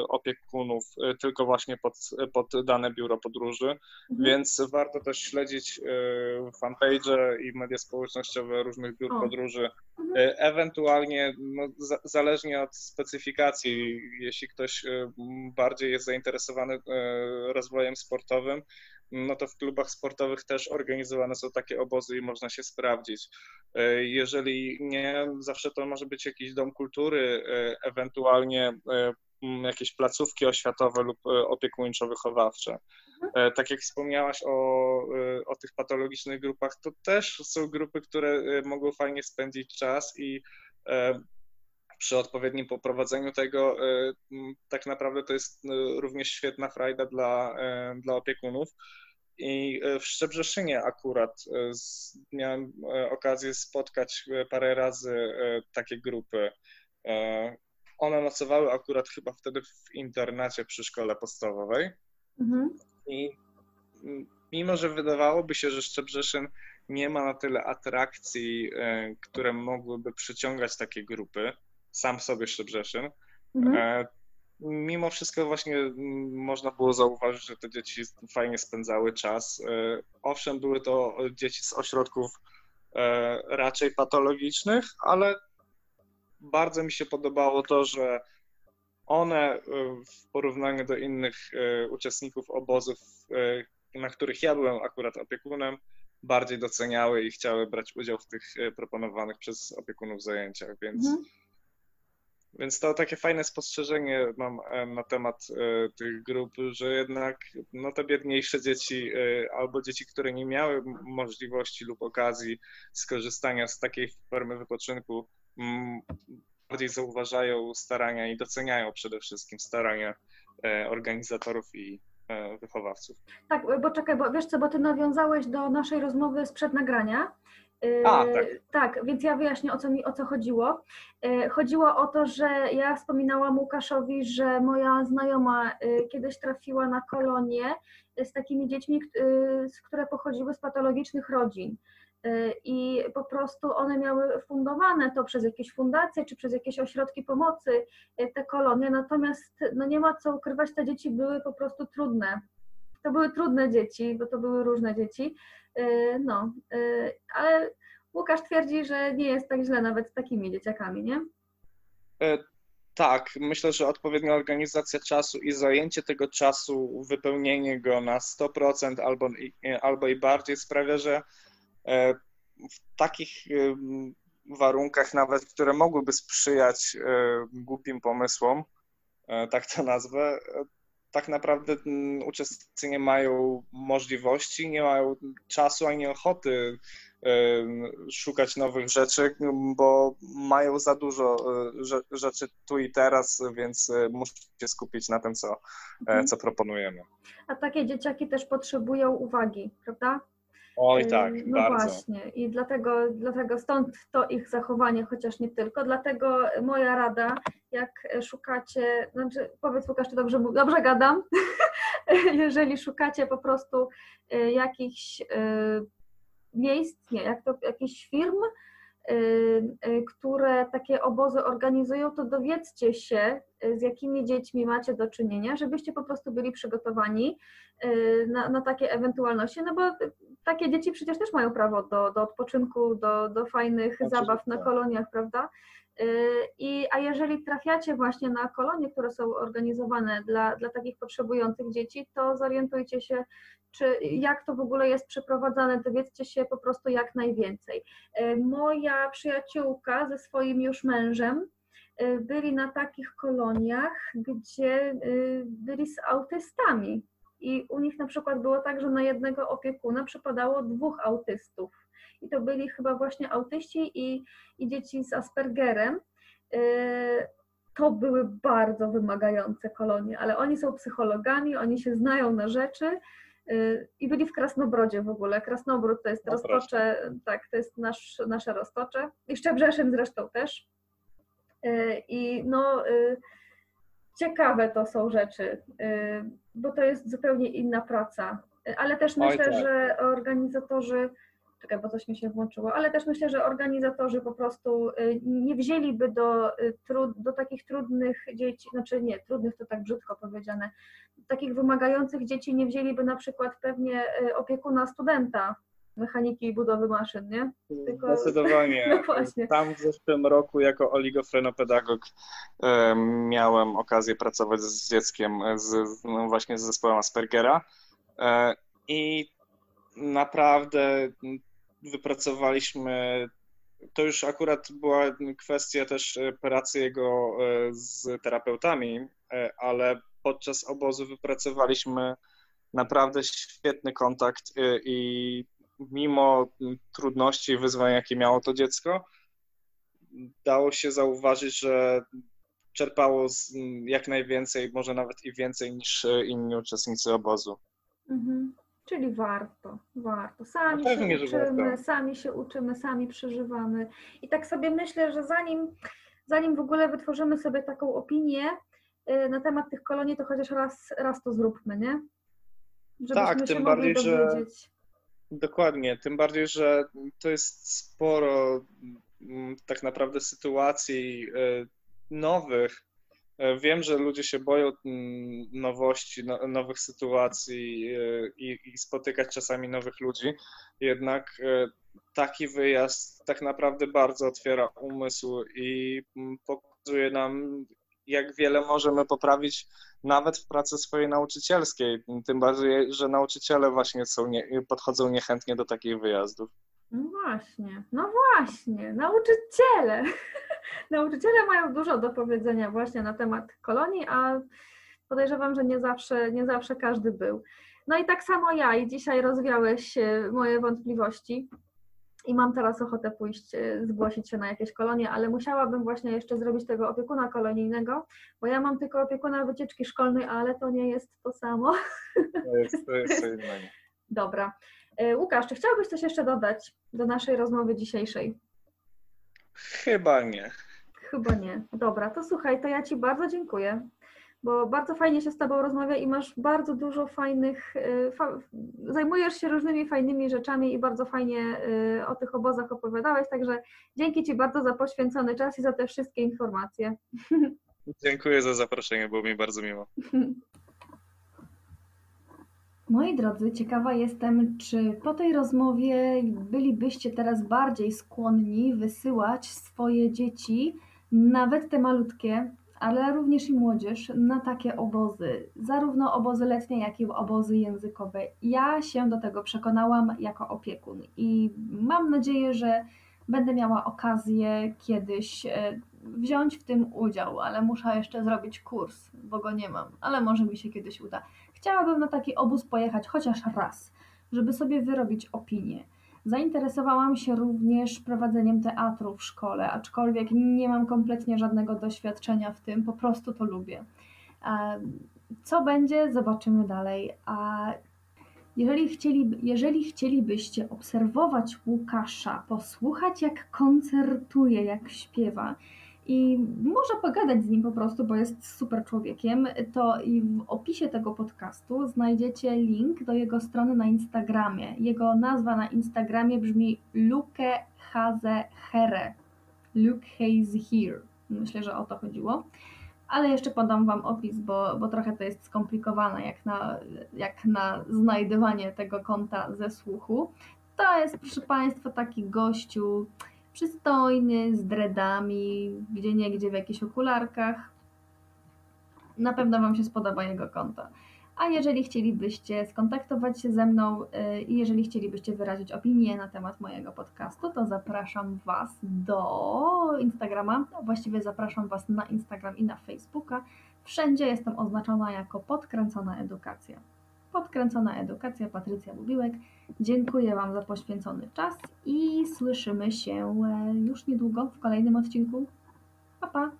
opiekunów e, tylko właśnie pod, pod dane biuro podróży, Mhm. więc warto też śledzić e, fanpage i media społecznościowe różnych biur O. podróży. Mhm. E, Ewentualnie, no, za, zależnie od specyfikacji, jeśli ktoś e, bardziej jest zainteresowany e, rozwojem sportowym, no to w klubach sportowych też organizowane są takie obozy i można się sprawdzić. E, jeżeli nie, zawsze to może być jakiś dom kultury, e, ewentualnie jakieś placówki oświatowe lub opiekuńczo-wychowawcze. Tak jak wspomniałaś o, o tych patologicznych grupach, to też są grupy, które mogą fajnie spędzić czas i przy odpowiednim poprowadzeniu tego tak naprawdę to jest również świetna frajda dla, dla opiekunów. I e, w Szczebrzeszynie akurat e, miałem e, okazję spotkać parę razy takie grupy. One nocowały akurat chyba wtedy w internacie przy szkole podstawowej. Mhm. I mimo, że wydawałoby się, że Szczebrzeszyn nie ma na tyle atrakcji, które mogłyby przyciągać takie grupy, sam sobie Szczebrzeszyn, mhm mimo wszystko właśnie można było zauważyć, że te dzieci fajnie spędzały czas. E, owszem, były to dzieci z ośrodków e, raczej patologicznych, ale bardzo mi się podobało to, że one e, w porównaniu do innych uczestników obozów, na których ja byłem akurat opiekunem, bardziej doceniały i chciały brać udział w tych proponowanych przez opiekunów zajęciach, więc mhm. Więc to takie fajne spostrzeżenie mam e, na temat e, tych grup, że jednak no, te biedniejsze dzieci e, albo dzieci, które nie miały możliwości lub okazji skorzystania z takiej formy wypoczynku, bardziej zauważają starania i doceniają przede wszystkim starania organizatorów i wychowawców. Tak, bo czekaj, bo wiesz co, bo ty nawiązałeś do naszej rozmowy sprzed nagrania a, tak. tak, więc ja wyjaśnię o co mi o co chodziło. Yy, chodziło o to, że ja wspominałam Łukaszowi, że moja znajoma yy, kiedyś trafiła na kolonię z takimi dziećmi, które pochodziły z patologicznych rodzin. I po prostu one miały fundowane to przez jakieś fundacje czy przez jakieś ośrodki pomocy, te kolonie, natomiast no nie ma co ukrywać, te dzieci były po prostu trudne. To były trudne dzieci, bo to były różne dzieci no, y, ale Łukasz twierdzi, że nie jest tak źle nawet z takimi dzieciakami, nie? E, tak, myślę, że odpowiednia organizacja czasu i zajęcie tego czasu, wypełnienie go na 100% albo, albo i bardziej sprawia, że e, w takich warunkach nawet, które mogłyby sprzyjać e, głupim pomysłom, tak to nazwę, tak naprawdę mm, uczestnicy nie mają możliwości, nie mają czasu ani ochoty szukać nowych rzeczy, bo mają za dużo e, rzeczy tu i teraz, więc e, muszą się skupić na tym, co, e, mhm. co proponujemy. A takie dzieciaki też potrzebują uwagi, prawda? Oj tak, no bardzo. właśnie i dlatego, dlatego stąd to ich zachowanie, chociaż nie tylko. Dlatego moja rada, jak szukacie, znaczy powiedz Łukasz, czy dobrze, dobrze gadam, jeżeli szukacie po prostu y, jakichś y, miejsc, nie, jak to, jakichś firm, które takie obozy organizują, to dowiedzcie się, z jakimi dziećmi macie do czynienia, żebyście po prostu byli przygotowani na, na takie ewentualności, no bo takie dzieci przecież też mają prawo do, do odpoczynku, do, do fajnych Oczywiście. zabaw na koloniach, prawda? Y, I, a jeżeli trafiacie właśnie na kolonie, które są organizowane dla, dla takich potrzebujących dzieci, to zorientujcie się, czy jak to w ogóle jest przeprowadzane, dowiedzcie się po prostu jak najwięcej. Y, moja przyjaciółka ze swoim już mężem y, byli na takich koloniach, gdzie byli z autystami i u nich na przykład było tak, że na jednego opiekuna przypadało dwóch autystów. I to byli chyba właśnie autyści i, i dzieci z Aspergerem. Y, to były bardzo wymagające kolonie, ale oni są psychologami, oni się znają na rzeczy y, i byli w Krasnobrodzie w ogóle. Krasnobród to jest no roztocze, tak, to jest nasz, nasze roztocze. I Szczebrzeszyn zresztą też. Y, I no ciekawe to są rzeczy, bo to jest zupełnie inna praca. Ale też myślę, tak. że organizatorzy, czekaj, bo coś mi się włączyło, ale też myślę, że organizatorzy po prostu y, nie wzięliby do, y, do takich trudnych dzieci, znaczy nie, trudnych to tak brzydko powiedziane, takich wymagających dzieci nie wzięliby na przykład pewnie opiekuna studenta, mechaniki i budowy maszyn, nie? Tylko... Zdecydowanie. No właśnie. Tam w zeszłym roku jako oligofrenopedagog miałem okazję pracować z dzieckiem z, no właśnie z zespołem Aspergera. I naprawdę wypracowaliśmy. To już akurat była kwestia też pracy jego z terapeutami, ale podczas obozu wypracowaliśmy naprawdę świetny kontakt i mimo trudności i wyzwań, jakie miało to dziecko, dało się zauważyć, że czerpało jak najwięcej, może nawet i więcej niż inni uczestnicy obozu. Mhm. Czyli warto, warto. Sami No się że uczymy, warto. sami się uczymy, sami przeżywamy. I tak sobie myślę, że zanim, zanim w ogóle wytworzymy sobie taką opinię y, na temat tych kolonii, to chociaż raz, raz to zróbmy, nie? Żebyśmy Tak, się tym mogli bardziej, że- dowiedzieć. Dokładnie, tym bardziej, że to jest sporo mm, tak naprawdę sytuacji e, nowych. E, Wiem, że ludzie się boją mm, nowości, no- nowych sytuacji e, i, i spotykać czasami nowych ludzi, jednak e, taki wyjazd tak naprawdę bardzo otwiera umysł i mm, pokazuje nam, jak wiele możemy poprawić nawet w pracy swojej nauczycielskiej. Tym bardziej, że nauczyciele właśnie są nie, podchodzą niechętnie do takich wyjazdów. No właśnie, no właśnie, nauczyciele. Nauczyciele mają dużo do powiedzenia właśnie na temat kolonii, a podejrzewam, że nie zawsze, nie zawsze każdy był. No i tak samo ja i dzisiaj rozwiałeś e, moje wątpliwości i mam teraz ochotę pójść, e, zgłosić się na jakieś kolonie, ale musiałabym właśnie jeszcze zrobić tego opiekuna kolonijnego, bo ja mam tylko opiekuna wycieczki szkolnej, ale to nie jest to samo. To jest, to jest co innego. Dobra. E, Łukasz, czy chciałbyś coś jeszcze dodać do naszej rozmowy dzisiejszej? Chyba nie. Chyba nie. Dobra, to słuchaj, to ja Ci bardzo dziękuję, bo bardzo fajnie się z Tobą rozmawia i masz bardzo dużo fajnych, y, fa- zajmujesz się różnymi fajnymi rzeczami i bardzo fajnie y, o tych obozach opowiadałeś, także dzięki Ci bardzo za poświęcony czas i za te wszystkie informacje. Dziękuję za zaproszenie, było mi bardzo miło. Moi drodzy, ciekawa jestem, czy po tej rozmowie bylibyście teraz bardziej skłonni wysyłać swoje dzieci, nawet te malutkie, ale również i młodzież, na takie obozy, zarówno obozy letnie, jak i obozy językowe. Ja się do tego przekonałam jako opiekun i mam nadzieję, że będę miała okazję kiedyś e, wziąć w tym udział, ale muszę jeszcze zrobić kurs, bo go nie mam, ale może mi się kiedyś uda. Chciałabym na taki obóz pojechać chociaż raz, żeby sobie wyrobić opinię. Zainteresowałam się również prowadzeniem teatru w szkole, aczkolwiek nie mam kompletnie żadnego doświadczenia w tym, po prostu to lubię. Co będzie, zobaczymy dalej. A jeżeli, chcieli, jeżeli chcielibyście obserwować Łukasza, posłuchać jak koncertuje, jak śpiewa i może pogadać z nim po prostu, bo jest super człowiekiem, to i w opisie tego podcastu znajdziecie link do jego strony na Instagramie. Jego nazwa na Instagramie brzmi Luke Haze Here. Luke Hayes Here. Myślę, że o to chodziło. Ale jeszcze podam Wam opis, bo, bo trochę to jest skomplikowane jak na, jak na znajdywanie tego konta ze słuchu. To jest, proszę Państwa, taki gościu przystojny, z dreadami, gdzie niegdzie w jakichś okularkach. Na pewno Wam się spodoba jego konto. A jeżeli chcielibyście skontaktować się ze mną yy, i jeżeli chcielibyście wyrazić opinię na temat mojego podcastu, to zapraszam Was do Instagrama. A Właściwie zapraszam Was na Instagram i na Facebooka. Wszędzie jestem oznaczona jako podkręcona edukacja. Podkręcona edukacja Patrycja Bubiłek. Dziękuję Wam za poświęcony czas i słyszymy się e, już niedługo w kolejnym odcinku. Pa, pa!